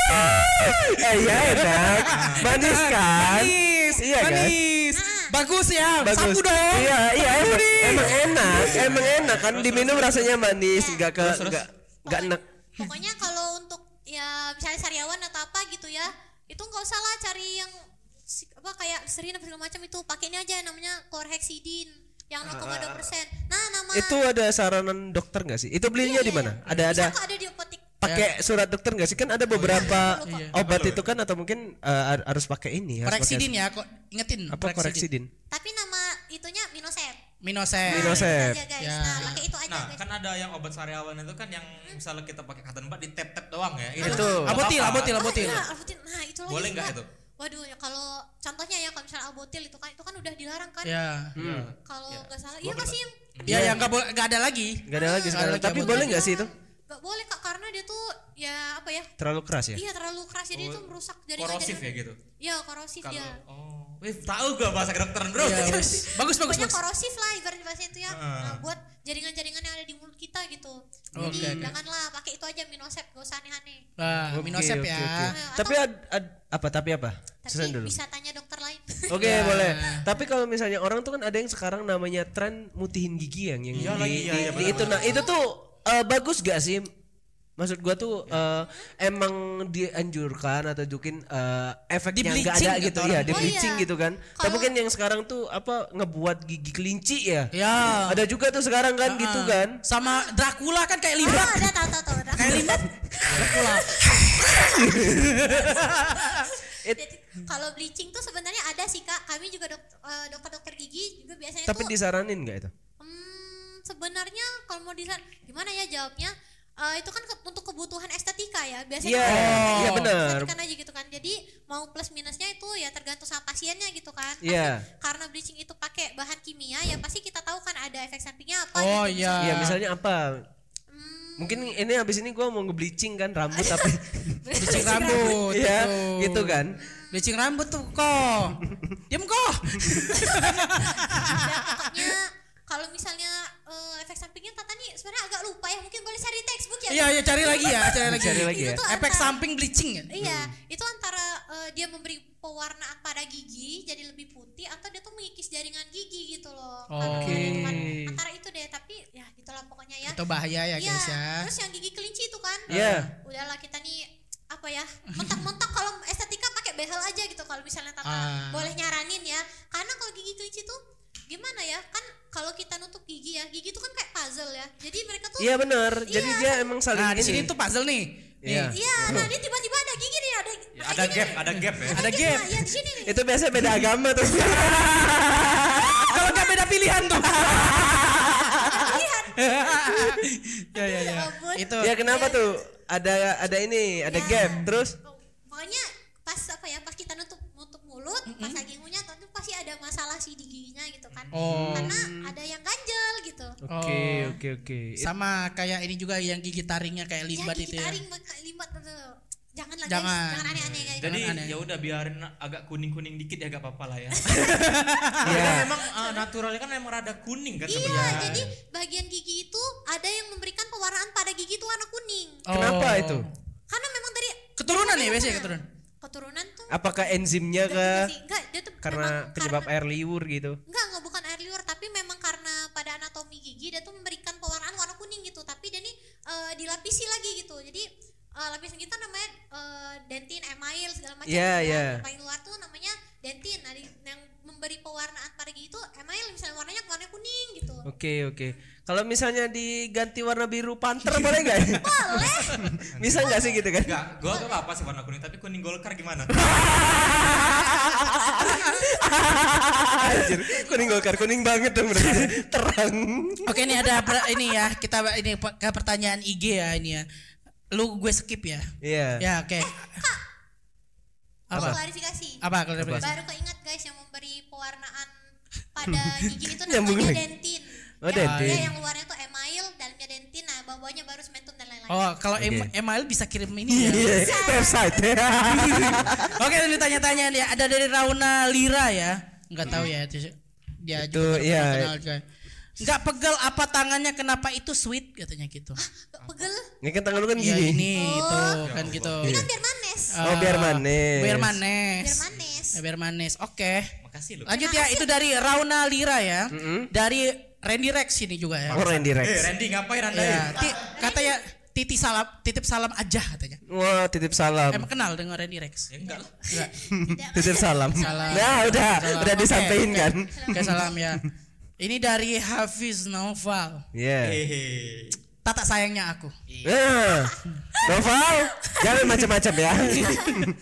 Speaker 2: Eh, iya enak. Manis kan?
Speaker 1: Manis,
Speaker 2: Iya kan?
Speaker 1: manis. Bagus ya.
Speaker 2: Bagus.
Speaker 1: Sapu dong.
Speaker 2: Iya, iya emang, emang enak, emang enak kan diminum rasanya manis, enggak ke enggak enggak enak.
Speaker 4: Pokoknya kalau untuk ya misalnya sariawan atau apa gitu ya, itu nggak usah lah cari yang apa kayak serin apa segala macam itu pakai ini aja namanya chlorhexidine yang 0,2 persen. Nah nama
Speaker 2: Itu ada saranan dokter nggak sih? Itu belinya di mana? Ada ada
Speaker 4: Bisa kok ada di apotek.
Speaker 2: pakai surat dokter nggak sih? Kan ada beberapa
Speaker 4: Iya.
Speaker 2: obat itu kan atau mungkin har- harus pakai ini,
Speaker 1: Koreksidin ya, kok ingetin.
Speaker 2: apa koreksidin?
Speaker 4: Tapi nama itunya Minosep.
Speaker 1: Minosep.
Speaker 2: Minosep.
Speaker 4: Itu aja guys.
Speaker 1: Ya.
Speaker 4: Nah pakai itu aja
Speaker 3: Nah,
Speaker 4: guys.
Speaker 3: kan ada yang obat sariawan itu kan yang misalnya kita pakai cotton bud di tap tap doang ya.
Speaker 2: Itu.
Speaker 1: Abotil, abotil, abotil.
Speaker 4: Oh, iya. Nah itu lagi
Speaker 3: Boleh nggak
Speaker 4: Kak.
Speaker 3: itu?
Speaker 4: Waduh ya kalau contohnya ya kalau misalnya albutil itu kan itu kan udah dilarang kan.
Speaker 1: Ya.
Speaker 4: Kalau nggak salah, iya nggak sih yang
Speaker 1: Ya, ya nggak boleh, nggak ada lagi.
Speaker 2: Nggak ada lagi sekarang.
Speaker 1: lagi
Speaker 2: Tapi boleh nggak sih itu?
Speaker 4: nggak boleh kak karena dia tuh ya apa ya?
Speaker 2: Terlalu keras ya?
Speaker 4: Iya terlalu keras jadi itu merusak jaringan.
Speaker 3: Korosif ya gitu.
Speaker 4: Iya korosif
Speaker 3: Kalau
Speaker 4: dia.
Speaker 3: oh, wih tahu gua bahasa kedokteran, Bro.
Speaker 1: Ya, wes. Bagus, bagus,
Speaker 4: Pokoknya
Speaker 1: bagus.
Speaker 4: korosif lah ibarat bahasa itu ya. Nah, buat jaringan-jaringan yang ada di mulut kita gitu. Jadi
Speaker 1: Oke, oke.
Speaker 4: janganlah pakai itu aja Minosep gak usah aneh-aneh.
Speaker 1: Wah,
Speaker 2: Oke,
Speaker 1: Minosep
Speaker 2: oke,
Speaker 1: ya.
Speaker 2: oke.
Speaker 4: Atau-
Speaker 2: Tapi ad- ad- apa tapi apa?
Speaker 4: Tapi
Speaker 2: dulu.
Speaker 4: bisa tanya dokter lain.
Speaker 2: Oke boleh. Tapi kalau misalnya orang tuh kan ada yang sekarang namanya tren mutihin gigi yang yang
Speaker 3: Iya
Speaker 2: di,
Speaker 3: lagi, iya,
Speaker 2: di-
Speaker 3: iya,
Speaker 2: di itu. Nah itu tuh eh, bagus gak sih? Maksud gua tuh eh, emang dianjurkan atau mungkin eh, efeknya nggak
Speaker 1: Di-bleaching
Speaker 2: ada gitu ya, di
Speaker 4: Oh,
Speaker 2: bleaching
Speaker 4: iya.
Speaker 2: gitu kan. Tapi
Speaker 4: Kalau-
Speaker 2: mungkin yang sekarang tuh apa ngebuat gigi kelinci ya?
Speaker 1: Ya.
Speaker 2: Ada juga tuh sekarang kan gitu kan.
Speaker 1: Sama Dracula kan kayak
Speaker 4: Oh,
Speaker 1: limbah.
Speaker 4: ada tahu tahu tahu. udah.
Speaker 1: Kayak limbah. Dracula.
Speaker 4: Jadi, kalau bleaching tuh sebenarnya ada sih kak. Kami juga dok- eh, dokter-dokter gigi juga biasanya
Speaker 2: Tapi
Speaker 4: tuh.
Speaker 2: disaranin nggak itu?
Speaker 4: Hmm, sebenarnya kalau mau disan gimana ya jawabnya? Eh, itu kan ke- untuk kebutuhan estetika ya biasanya
Speaker 2: Iya,
Speaker 4: kan
Speaker 2: iya benar.
Speaker 4: Estetika aja gitu kan jadi mau plus minusnya itu ya tergantung sama pasiennya gitu kan
Speaker 2: Iya.
Speaker 4: karena bleaching itu pakai bahan kimia ya pasti kita tahu kan ada efek sampingnya apa
Speaker 1: Oh
Speaker 4: gitu.
Speaker 1: iya.
Speaker 2: Iya misalnya apa?
Speaker 4: Hmm,
Speaker 2: Mungkin ini habis ini gua mau nge-bleaching kan rambut tapi
Speaker 1: Bleaching rambut.
Speaker 2: Iya,
Speaker 1: itu.
Speaker 2: gitu kan.
Speaker 1: Bleaching rambut tuh kok. Diam kok.
Speaker 4: pokoknya kalau misalnya eh, efek sampingnya Tata nih sebenarnya agak lupa ya mungkin boleh cari textbook ya
Speaker 1: Iya, iya cari lagi ya, cari lagi.
Speaker 2: Cari lagi ya.
Speaker 4: Itu tuh
Speaker 1: Efek
Speaker 4: antara-
Speaker 1: samping bleaching ya.
Speaker 4: Iya, itu antara eh, dia memberi pewarnaan pada gigi jadi lebih putih atau dia tuh mengikis jaringan gigi gitu loh. Itu kan antara itu deh, tapi ya gitulah pokoknya ya.
Speaker 1: Itu bahaya ya
Speaker 4: Iya,
Speaker 1: guys ya.
Speaker 4: Terus yang gigi kelinci itu kan.
Speaker 2: Iya.
Speaker 4: Udahlah kita nih apa ya mentak-mentak kalau estetika pakai behel aja gitu kalau misalnya tata
Speaker 1: Ah.
Speaker 4: boleh nyaranin ya karena kalau gigi kelinci tuh gimana ya kan kalau kita nutup gigi ya gigi tuh kan kayak puzzle ya jadi mereka tuh
Speaker 2: Iya benar. Jadi
Speaker 4: Iya.
Speaker 2: dia emang saling
Speaker 1: Nah, di
Speaker 2: ini.
Speaker 1: sini tuh puzzle nih.
Speaker 2: Iya.
Speaker 4: iya nah dia tiba-tiba ada gigi nih ada
Speaker 3: Ya, ada gap, ada gap ya.
Speaker 1: Ada gap.
Speaker 4: ya di sini nih
Speaker 2: Itu biasanya beda agama tuh.
Speaker 1: Kalau nggak beda pilihan tuh. ya ya ya.
Speaker 4: ampun.
Speaker 1: Itu
Speaker 2: ya kenapa tuh? Ada ada ini, ada
Speaker 4: Ya.
Speaker 2: gap. Terus
Speaker 4: pokoknya pas apa ya pas kita nutup nutup mulut pas lagi ngunyah tentu pasti ada masalah sih di giginya gitu kan
Speaker 1: Oh.
Speaker 4: karena ada yang ganjel gitu
Speaker 2: Oke,
Speaker 1: Oh.
Speaker 2: oke, oke.
Speaker 1: sama kayak ini juga yang gigi taringnya kayak limbat
Speaker 4: ya, gigi
Speaker 1: itu ya.
Speaker 4: taring limbat tuh jangan lah
Speaker 1: Jangan.
Speaker 4: guys jangan aneh-aneh guys
Speaker 3: Jadi
Speaker 1: aneh.
Speaker 3: ya udah biarin agak kuning-kuning dikit ya gak apa-apa lah ya.
Speaker 2: Iya.
Speaker 3: Karena memang ah, naturalnya kan memang rada kuning kan
Speaker 4: iya
Speaker 3: sebenarnya.
Speaker 4: jadi bagian gigi itu ada yang memberikan pewarnaan pada gigi itu warna kuning
Speaker 2: Kenapa
Speaker 1: Oh.
Speaker 2: itu?
Speaker 4: karena memang dari
Speaker 1: Keturunan ya biasanya
Speaker 4: Nah,
Speaker 1: keturunan.
Speaker 4: Keturunan tuh
Speaker 2: Apakah enzimnya kah?
Speaker 4: enggak dia tuh
Speaker 2: Karena penyebab
Speaker 4: karena-
Speaker 2: air liur gitu.
Speaker 4: Enggak, enggak bukan air liur, tapi memang karena pada anatomi gigi dia tuh memberikan pewarnaan warna kuning gitu, tapi dia nih eh, dilapisi lagi gitu. Jadi eh, lapisan kita namanya eh, dentin, email segala macam.
Speaker 2: Iya,
Speaker 4: gitu
Speaker 2: iya.
Speaker 4: Yang paling luar tuh namanya dentin. Nah, yang memberi pewarnaan pada gigi itu email misalnya warnanya warna kuning gitu.
Speaker 2: Oke, oke. Kalau misalnya diganti warna biru panter boleh nggak?
Speaker 4: Boleh.
Speaker 2: Bisa nggak sih gitu kan?
Speaker 3: Enggak, gua gak apa-apa sih warna kuning, tapi kuning Golkar gimana?
Speaker 2: Anjir, kuning golkar, kuning banget dong berarti. Terang.
Speaker 1: Oke ini ada ini ya kita ini ke pertanyaan IG ya ini ya. Lu gue skip ya.
Speaker 2: Iya.
Speaker 1: Ya oke.
Speaker 4: Mau
Speaker 1: Apa?
Speaker 4: klarifikasi.
Speaker 1: Apa klarifikasi?
Speaker 4: Baru keinget guys yang memberi pewarnaan pada gigi itu namanya dentin.
Speaker 2: Oh,
Speaker 4: yang,
Speaker 2: dentin.
Speaker 4: ya, yang luarnya tuh email, dalamnya dentin, nah bawahnya baru sementum dan lain-lain.
Speaker 1: Oh kalau em-
Speaker 2: Oke.
Speaker 1: email bisa kirim ini ya.
Speaker 2: Iya, website ya.
Speaker 1: Oke ini tanya-tanya nih ada dari Rauna Lira ya. Enggak tahu ya itu dia
Speaker 2: Itu,
Speaker 1: juga
Speaker 2: iya.
Speaker 1: kenal juga. Enggak pegel apa tangannya kenapa itu sweet katanya gitu.
Speaker 4: Gak pegel.
Speaker 2: Ini kan tangan lu kan
Speaker 1: Ya
Speaker 2: gini.
Speaker 1: ini itu
Speaker 4: Oh.
Speaker 1: kan gitu.
Speaker 4: Ini kan biar manis.
Speaker 2: Oh, biar manis.
Speaker 1: Biar manis.
Speaker 4: Biar manis.
Speaker 1: Ya, biar manis. Oke.
Speaker 3: Makasih lu.
Speaker 1: Lanjut ya, itu dari Rauna Lira ya. Dari Randy Rex ini juga ya.
Speaker 2: Oh, Randy Rex.
Speaker 3: Eh, Randy ngapain Anda?
Speaker 1: Ya,
Speaker 3: ya?
Speaker 1: ti- katanya titi salam, titip salam aja katanya.
Speaker 2: Wah, titip salam.
Speaker 1: Emang kenal dengan Randy Rex?
Speaker 3: Ya enggak lah.
Speaker 1: Enggak.
Speaker 2: Titip salam.
Speaker 1: Salam.
Speaker 2: Nah, udah,
Speaker 1: Salam.
Speaker 2: udah disampaikan
Speaker 1: oke.
Speaker 2: kan?
Speaker 1: Oke, salam ya. Ini dari Hafiz Noval.
Speaker 2: Iya.
Speaker 3: Hehe.
Speaker 1: Tata sayangnya aku.
Speaker 2: Nah, Noval, jangan macam-macam ya.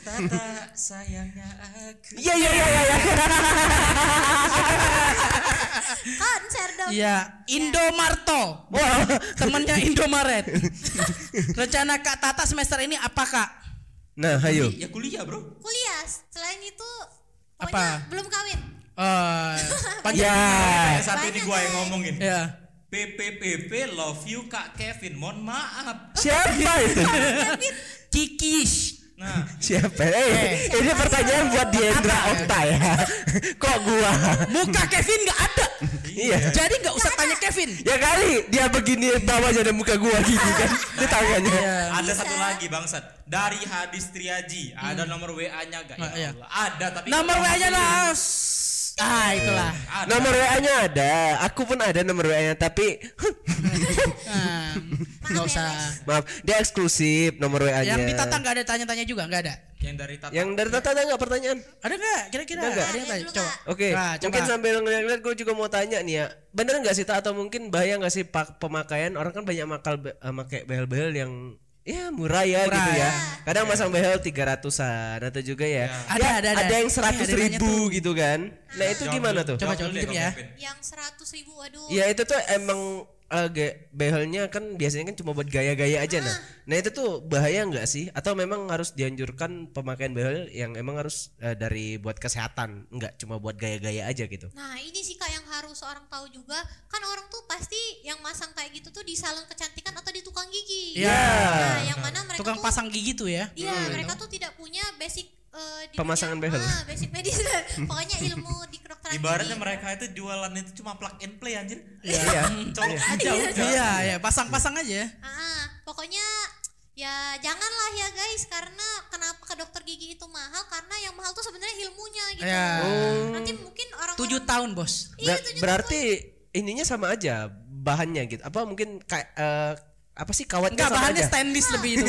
Speaker 3: Tata sayangnya aku.
Speaker 2: Iya, iya, iya, iya. iya.
Speaker 4: Konser dong.
Speaker 1: Iya, Indomarto.
Speaker 2: Wah,
Speaker 1: Temennya Indomaret. Rencana Kak Tata semester ini apa Kak?
Speaker 2: nah, ayo.
Speaker 3: Ya kuliah, Bro.
Speaker 4: Kuliah. Selain itu
Speaker 1: Apa?
Speaker 4: belum kawin.
Speaker 1: Oh, panjang.
Speaker 2: Ya,
Speaker 3: satu ini gua yang ngomongin.
Speaker 1: Ya.
Speaker 3: PPPP love you Kak Kevin. Mohon maaf.
Speaker 2: siapa itu?
Speaker 1: Kikis.
Speaker 3: Nah,
Speaker 2: Siapa? Eh, ini pertanyaan buat Diendra Okta ya. Kok gua?
Speaker 1: Muka Kevin nggak ada.
Speaker 2: Iya.
Speaker 1: Jadi nggak usah tanya Kevin.
Speaker 2: Ya kali dia begini bawahnya ada muka gua gini kan di tangannya.
Speaker 1: Iya.
Speaker 3: ada satu lagi bangsat dari Hadis Triaji. Ada nomor WA-nya gak?
Speaker 1: Ah, iya.
Speaker 3: Ya Allah. Ada tapi
Speaker 1: Nomor WA-nya lah. Ah, itulah.
Speaker 3: Ada.
Speaker 2: Nomor WA-nya ada. Aku pun ada nomor WA-nya tapi
Speaker 1: Nah, nggak usah.
Speaker 2: maaf, dia eksklusif nomor WA-nya.
Speaker 1: Yang di Tata nggak ada tanya-tanya juga, nggak ada.
Speaker 3: Yang dari Tata.
Speaker 2: Yang dari Tata ada nggak pertanyaan?
Speaker 1: Ada nggak? Kira-kira
Speaker 2: Ada nggak?
Speaker 1: ada yang tanya? Coba.
Speaker 2: Oke,
Speaker 1: Nah, coba.
Speaker 2: mungkin sambil ngeliat-ngeliat gue juga mau tanya nih ya. Bener nggak sih Ta atau mungkin bahaya nggak sih pak pemakaian orang kan banyak makal eh, make behel-behel yang ya murah ya
Speaker 1: Murah,
Speaker 2: gitu ya.
Speaker 1: ya.
Speaker 2: Kadang masang behel 300-an atau juga ya.
Speaker 1: Ada,
Speaker 2: ya,
Speaker 1: ada, ada.
Speaker 2: yang
Speaker 1: Ini
Speaker 2: 100
Speaker 1: ada
Speaker 2: ribu
Speaker 1: tuh.
Speaker 2: gitu kan. Nah itu
Speaker 3: Jawab
Speaker 2: gimana tuh?
Speaker 1: Coba, coba ya.
Speaker 4: Yang 100 ribu waduh.
Speaker 2: Ya itu tuh emang eh, ge- behelnya kan biasanya kan cuma buat gaya-gaya aja nah. Nah itu tuh bahaya nggak sih? Atau memang harus dianjurkan pemakaian behel yang emang harus eh, dari buat kesehatan, nggak cuma buat gaya-gaya aja gitu?
Speaker 4: Nah ini sih kak yang harus orang tahu juga kan orang tuh pasti yang masang kayak gitu tuh di salon kecantikan atau di tukang gigi.
Speaker 1: Iya.
Speaker 4: Nah yang mana mereka
Speaker 1: Tukang
Speaker 4: tuh
Speaker 1: pasang gigi tuh ya.
Speaker 4: Iya mereka tuh tidak punya basic eh, di
Speaker 2: Pemasangan
Speaker 4: dunia-
Speaker 2: behel.
Speaker 4: Ah, basic medis. Pokoknya ilmu di kedokteran.
Speaker 3: Ibaratnya
Speaker 4: gigi.
Speaker 3: mereka itu jualan itu cuma plug and play anjir.
Speaker 2: Iya.
Speaker 3: Colok aja udah.
Speaker 1: Iya, ya pasang-pasang aja.
Speaker 4: Ah, pokoknya ya janganlah ya guys karena kenapa ke dokter gigi itu mahal karena yang mahal tuh sebenarnya ilmunya gitu.
Speaker 1: Ya.
Speaker 4: Nanti mungkin orang
Speaker 1: Tujuh tahun bos.
Speaker 4: Iya,
Speaker 2: Ber- berarti ininya sama aja bahannya gitu. Apa mungkin kayak eh, apa sih kawatnya
Speaker 1: Enggak bahannya
Speaker 2: aja?
Speaker 1: stainless lebih itu.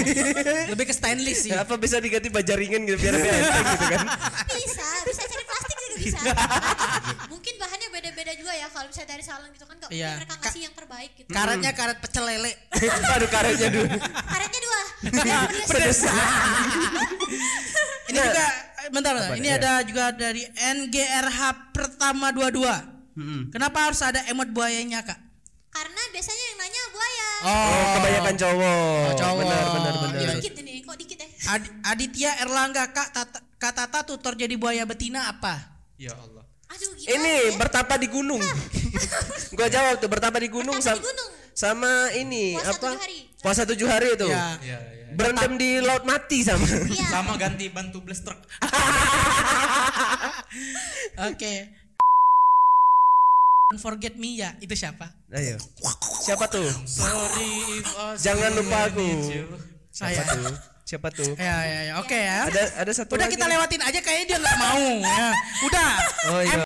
Speaker 1: lebih ke stainless sih.
Speaker 2: Ya, apa bisa diganti bajaringan gitu biar lebih enteng gitu kan?
Speaker 4: bisa bisa cari plastik juga bisa mungkin bahannya beda-beda juga ya kalau misalnya dari salon gitu kan nggak
Speaker 1: Iya.
Speaker 4: mungkin mereka ngasih yang terbaik gitu
Speaker 1: Karetnya karet pecel lele.
Speaker 2: Aduh karetnya dulu.
Speaker 4: karetnya dua
Speaker 2: Pedes.
Speaker 1: Ini juga bentar, bentar. Ini ada juga dari NGRH pertama 22. Kenapa harus ada emot buayanya, Kak?
Speaker 4: karena biasanya yang nanya
Speaker 2: Oh, kebanyakan cowok.
Speaker 1: Oh, cowok.
Speaker 2: Benar, benar, benar.
Speaker 1: Iya.
Speaker 4: dikit ini kok dikit ya
Speaker 1: Ad- Aditya Erlangga, Kak Tata, Kak Tata tutor jadi buaya betina apa?
Speaker 3: Ya Allah.
Speaker 4: aduh
Speaker 2: Ini
Speaker 4: ya?
Speaker 2: bertapa di gunung. Gua jawab tuh bertapa di gunung
Speaker 4: Bertapa
Speaker 2: sama
Speaker 4: di gunung.
Speaker 2: sama ini
Speaker 4: Puasa
Speaker 2: apa?
Speaker 4: tujuh hari.
Speaker 2: Puasa tujuh hari itu.
Speaker 1: Ya.
Speaker 3: Iya, iya.
Speaker 2: Berendam di laut mati sama.
Speaker 4: Iya.
Speaker 3: Sama ganti ban tubeless truk.
Speaker 1: Oke. Forget me ya, itu siapa?
Speaker 2: Ayo. Siapa tuh?
Speaker 3: Sorry if I
Speaker 2: Jangan lupa aku.
Speaker 3: you.
Speaker 2: Siapa
Speaker 1: Saya.
Speaker 2: tuh? Siapa tuh?
Speaker 1: Ya, ya, ya. Oke ya.
Speaker 2: Ada ada satu
Speaker 1: Udah
Speaker 2: lagi
Speaker 1: kita lewatin aja kayaknya dia nggak mau. Ya. Udah.
Speaker 2: Oh iya.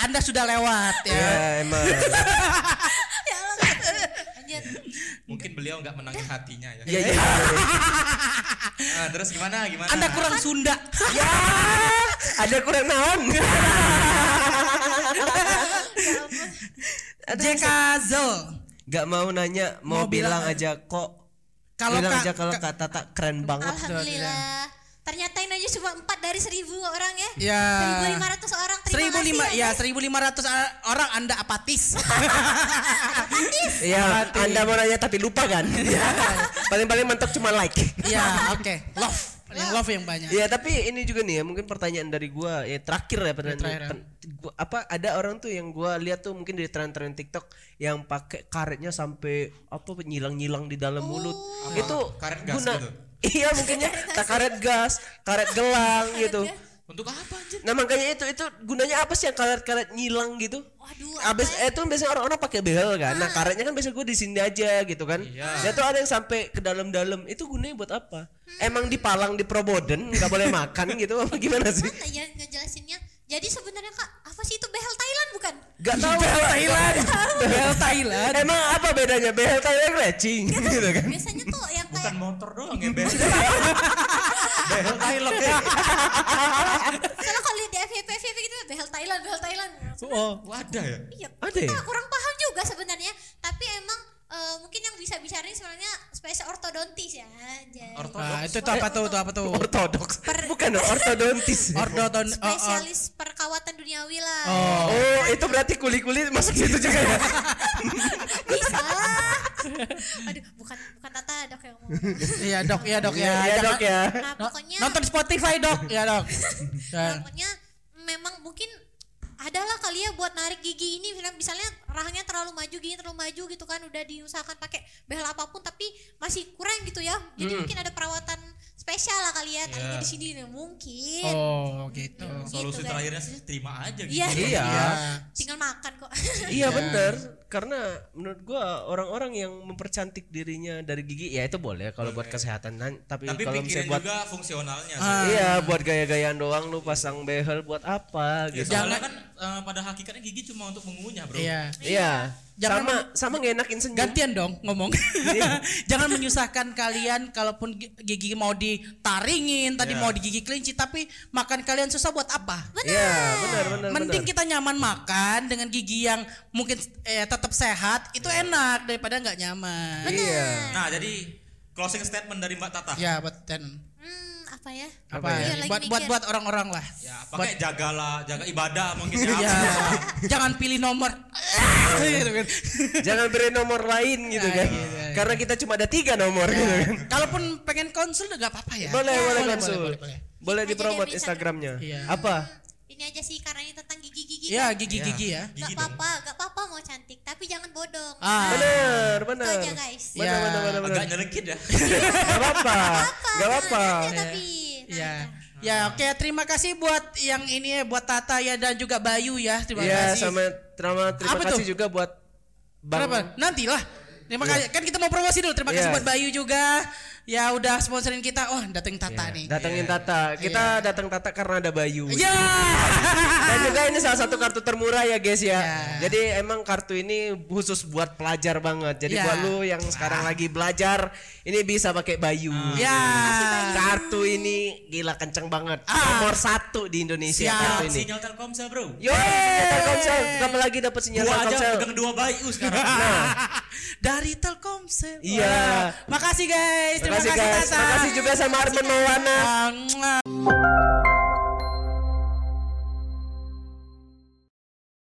Speaker 1: Anda sudah lewat ya.
Speaker 2: Ya emang.
Speaker 4: ya Allah lanjut
Speaker 3: Mungkin beliau nggak menangin hatinya ya.
Speaker 2: Iya iya.
Speaker 3: Nah, terus gimana? Gimana?
Speaker 1: Anda kurang Sunda.
Speaker 2: Ya. Ada kurang naon.
Speaker 1: JK Zul.
Speaker 2: Gak mau nanya, mau,
Speaker 1: Mau
Speaker 2: bilang,
Speaker 1: bilang
Speaker 2: aja kok.
Speaker 1: Kalau
Speaker 2: bilang aja kalau
Speaker 1: Kak-
Speaker 2: Kak Tata keren banget.
Speaker 4: alhamdulillah ternyata yang nanya cuma 4 dari 1000 orang ya
Speaker 1: Ya.
Speaker 4: 1500 orang terima
Speaker 1: Seribu
Speaker 4: kasih
Speaker 1: lima,
Speaker 4: ya,
Speaker 1: ya
Speaker 4: guys.
Speaker 1: seribu lima ratus orang Anda apatis.
Speaker 2: Iya, Anda mau nanya tapi lupa kan? Paling-paling mentok cuma like.
Speaker 1: Iya, oke. Love, yang love yang banyak.
Speaker 2: Iya tapi ini juga nih ya mungkin pertanyaan dari gua ya terakhir ya pertanyaan
Speaker 1: terakhir ya.
Speaker 2: gua- apa ada orang tuh yang gua lihat tuh mungkin di tren-tren TikTok yang pakai karetnya sampai apa nyilang-nyilang di dalam mulut itu
Speaker 3: Karet gas
Speaker 2: guna
Speaker 3: gitu?
Speaker 2: iya mungkinnya tak karet gas karet gelang gitu
Speaker 3: Untuk apa anjir?
Speaker 2: nah makanya itu itu gunanya apa sih yang karet-karet nyilang gitu
Speaker 4: waduh
Speaker 2: Abis eh, itu biasanya orang-orang pakai behel kan. Nah, karetnya kan biasa gue di sini aja gitu kan.
Speaker 3: Iya.
Speaker 2: Ya tuh ada yang sampai ke dalam-dalam. Itu gunanya buat apa? Emang dipalang di Proboden nggak boleh makan gitu apa gimana sih?
Speaker 4: Mana ya ngejelasinnya jadi sebenarnya kak apa sih itu behel Thailand bukan
Speaker 2: Gak tahu behel Thailand.
Speaker 1: Bel Thailand.
Speaker 2: Emang apa bedanya behel Thailand lecing gitu kan?
Speaker 4: biasanya tuh yang
Speaker 3: Bukan
Speaker 4: kayak
Speaker 3: motor doang ya, Bel. Behel Thailand.
Speaker 4: soalnya kalau lihat di FYP FYP gitu behel Thailand behel Thailand
Speaker 1: Oh,
Speaker 3: Wadah ya?
Speaker 4: iya
Speaker 2: Ada ya?
Speaker 4: kita kurang paham juga sebenarnya tapi emang eh, mungkin yang bisa bicarain sebenarnya spesial ortodontis ya jadi
Speaker 3: Ortodoks.
Speaker 1: nah, itu tuh apa tuh? Itu apa tuh?
Speaker 2: Ortodoks. Bukan dong, ortodontis.
Speaker 1: Ortodon. oh, oh.
Speaker 4: spesialis perawatan duniawi lah
Speaker 2: Oh, itu berarti kuli-kuli masuk situ juga ya?
Speaker 4: bisa aduh bukan bukan Tata dok yang mau
Speaker 1: Iya dok, iya dok ya.
Speaker 2: Iya dok ya.
Speaker 4: nah pokoknya
Speaker 1: Nonton Spotify dok, ya dok. Ya.
Speaker 4: pokoknya memang mungkin adalah kali ya buat narik gigi ini misalnya- rahangnya terlalu maju gigi terlalu maju gitu kan udah diusahakan pakai behel apa pun tapi masih kurang gitu ya jadi
Speaker 2: Hmm.
Speaker 4: mungkin ada perawatan spesial lah kali ya tariknya
Speaker 3: Iya.
Speaker 4: di sini nih mungkin
Speaker 1: Oh gitu.
Speaker 3: Solusi
Speaker 4: Gitu,
Speaker 3: terakhirnya sih terima aja gitu.
Speaker 4: iya
Speaker 2: Iya.
Speaker 4: tinggal makan kok
Speaker 2: Iya bener karena menurut gua orang-orang yang mempercantik dirinya dari gigi ya itu boleh kalau buat kesehatan Nan- tapi,
Speaker 3: Tapi
Speaker 2: kalau misalnya buat
Speaker 3: juga fungsionalnya.
Speaker 1: Ah.
Speaker 2: iya buat gaya-gayaan doang lu pasang behel buat apa
Speaker 3: Ya,
Speaker 2: gitu.
Speaker 3: soalnya kan eh, pada hakikatnya gigi cuma untuk mengunyah, Bro.
Speaker 1: Iya.
Speaker 2: Iya.
Speaker 1: Jangan
Speaker 2: sama sama ngenakin senyum.
Speaker 1: Gantian dong ngomong. Jangan menyusahkan kalian kalaupun gi- gigi mau ditaringin, tadi
Speaker 3: Iya.
Speaker 1: mau digigi kelinci tapi makan kalian susah buat apa?
Speaker 2: Iya, benar benar
Speaker 1: Mending
Speaker 2: benar.
Speaker 1: kita nyaman makan dengan gigi yang mungkin eh, tetap sehat, itu enak daripada nggak nyaman.
Speaker 2: Iya.
Speaker 3: Nah, jadi closing statement dari Mbak Tata.
Speaker 1: Ya, buat ten.
Speaker 4: hmm, apa ya
Speaker 1: Apa
Speaker 4: Iya,
Speaker 1: ya?
Speaker 4: lagi
Speaker 1: Buat buat buat orang-orang lah.
Speaker 3: Ya, pakai jagalah, jaga ibadah mungkin ya.
Speaker 1: Ya, jangan pilih nomor. gitu kan.
Speaker 2: Jangan beri nomor lain gitu
Speaker 1: Ah,
Speaker 2: kan.
Speaker 1: ya.
Speaker 2: Karena kita cuma ada tiga nomor gitu kan.
Speaker 1: Kalaupun pengen konsul juga apa-apa ya.
Speaker 2: Boleh,
Speaker 4: Ya,
Speaker 2: boleh
Speaker 1: boleh,
Speaker 2: konsul.
Speaker 1: boleh, boleh,
Speaker 2: Boleh
Speaker 4: Aja
Speaker 2: dipromot. Instagramnya.
Speaker 1: Iya.
Speaker 2: Apa?
Speaker 4: Ini aja sih karena ini tentang gigi-gigi.
Speaker 1: Ya
Speaker 4: kan.
Speaker 1: gigi-gigi ya.
Speaker 4: Gak apa-apa, gak apa-apa mau cantik, tapi jangan bodong.
Speaker 1: Ah.
Speaker 2: Bener, bener.
Speaker 4: Itu aja guys.
Speaker 2: Bener,
Speaker 1: Ya.
Speaker 2: bener, bener, bener.
Speaker 3: Agak nyelekit ya.
Speaker 2: Gak apa-apa. Gak apa-apa.
Speaker 4: Ada tapi.
Speaker 1: Ya. Ya, oke terima kasih buat yang ini ya buat Tata ya dan juga Bayu ya. Terima
Speaker 2: Iya,
Speaker 1: kasih.
Speaker 2: sama terima, terima
Speaker 1: Apa
Speaker 2: kasih
Speaker 1: tuh?
Speaker 2: juga buat Bang
Speaker 1: Kenapa? Nantilah. Terima kasih. Kan kita mau promosi dulu. Terima kasih
Speaker 2: Iya.
Speaker 1: buat Bayu juga. Ya udah sponsorin kita. Oh, dateng Tata nih.
Speaker 2: datengin Tata. Kita datang Tata karena ada Bayu.
Speaker 1: Ya.
Speaker 2: Dan juga ini salah satu kartu termurah ya guys ya.
Speaker 1: Ya.
Speaker 2: Jadi emang kartu ini khusus buat pelajar banget. Jadi
Speaker 1: Ya.
Speaker 2: buat lu yang sekarang lagi belajar, ini bisa pakai Bayu.
Speaker 1: Ya.
Speaker 2: Kartu ini gila kenceng banget.
Speaker 1: Ah.
Speaker 2: Nomor satu di Indonesia
Speaker 1: Siap.
Speaker 2: kartu ini.
Speaker 3: Sinyal Telkomsel bro.
Speaker 2: Yo, Telkomsel. Kamu lagi dapat sinyal
Speaker 3: Gua aja
Speaker 2: Telkomsel.
Speaker 3: pegang dua bayu sekarang.
Speaker 1: Dari Telkomsel.
Speaker 2: Iya.
Speaker 1: Wah. Makasih guys. Terima kasih
Speaker 2: guys. Makasih juga sama Arman Maulana.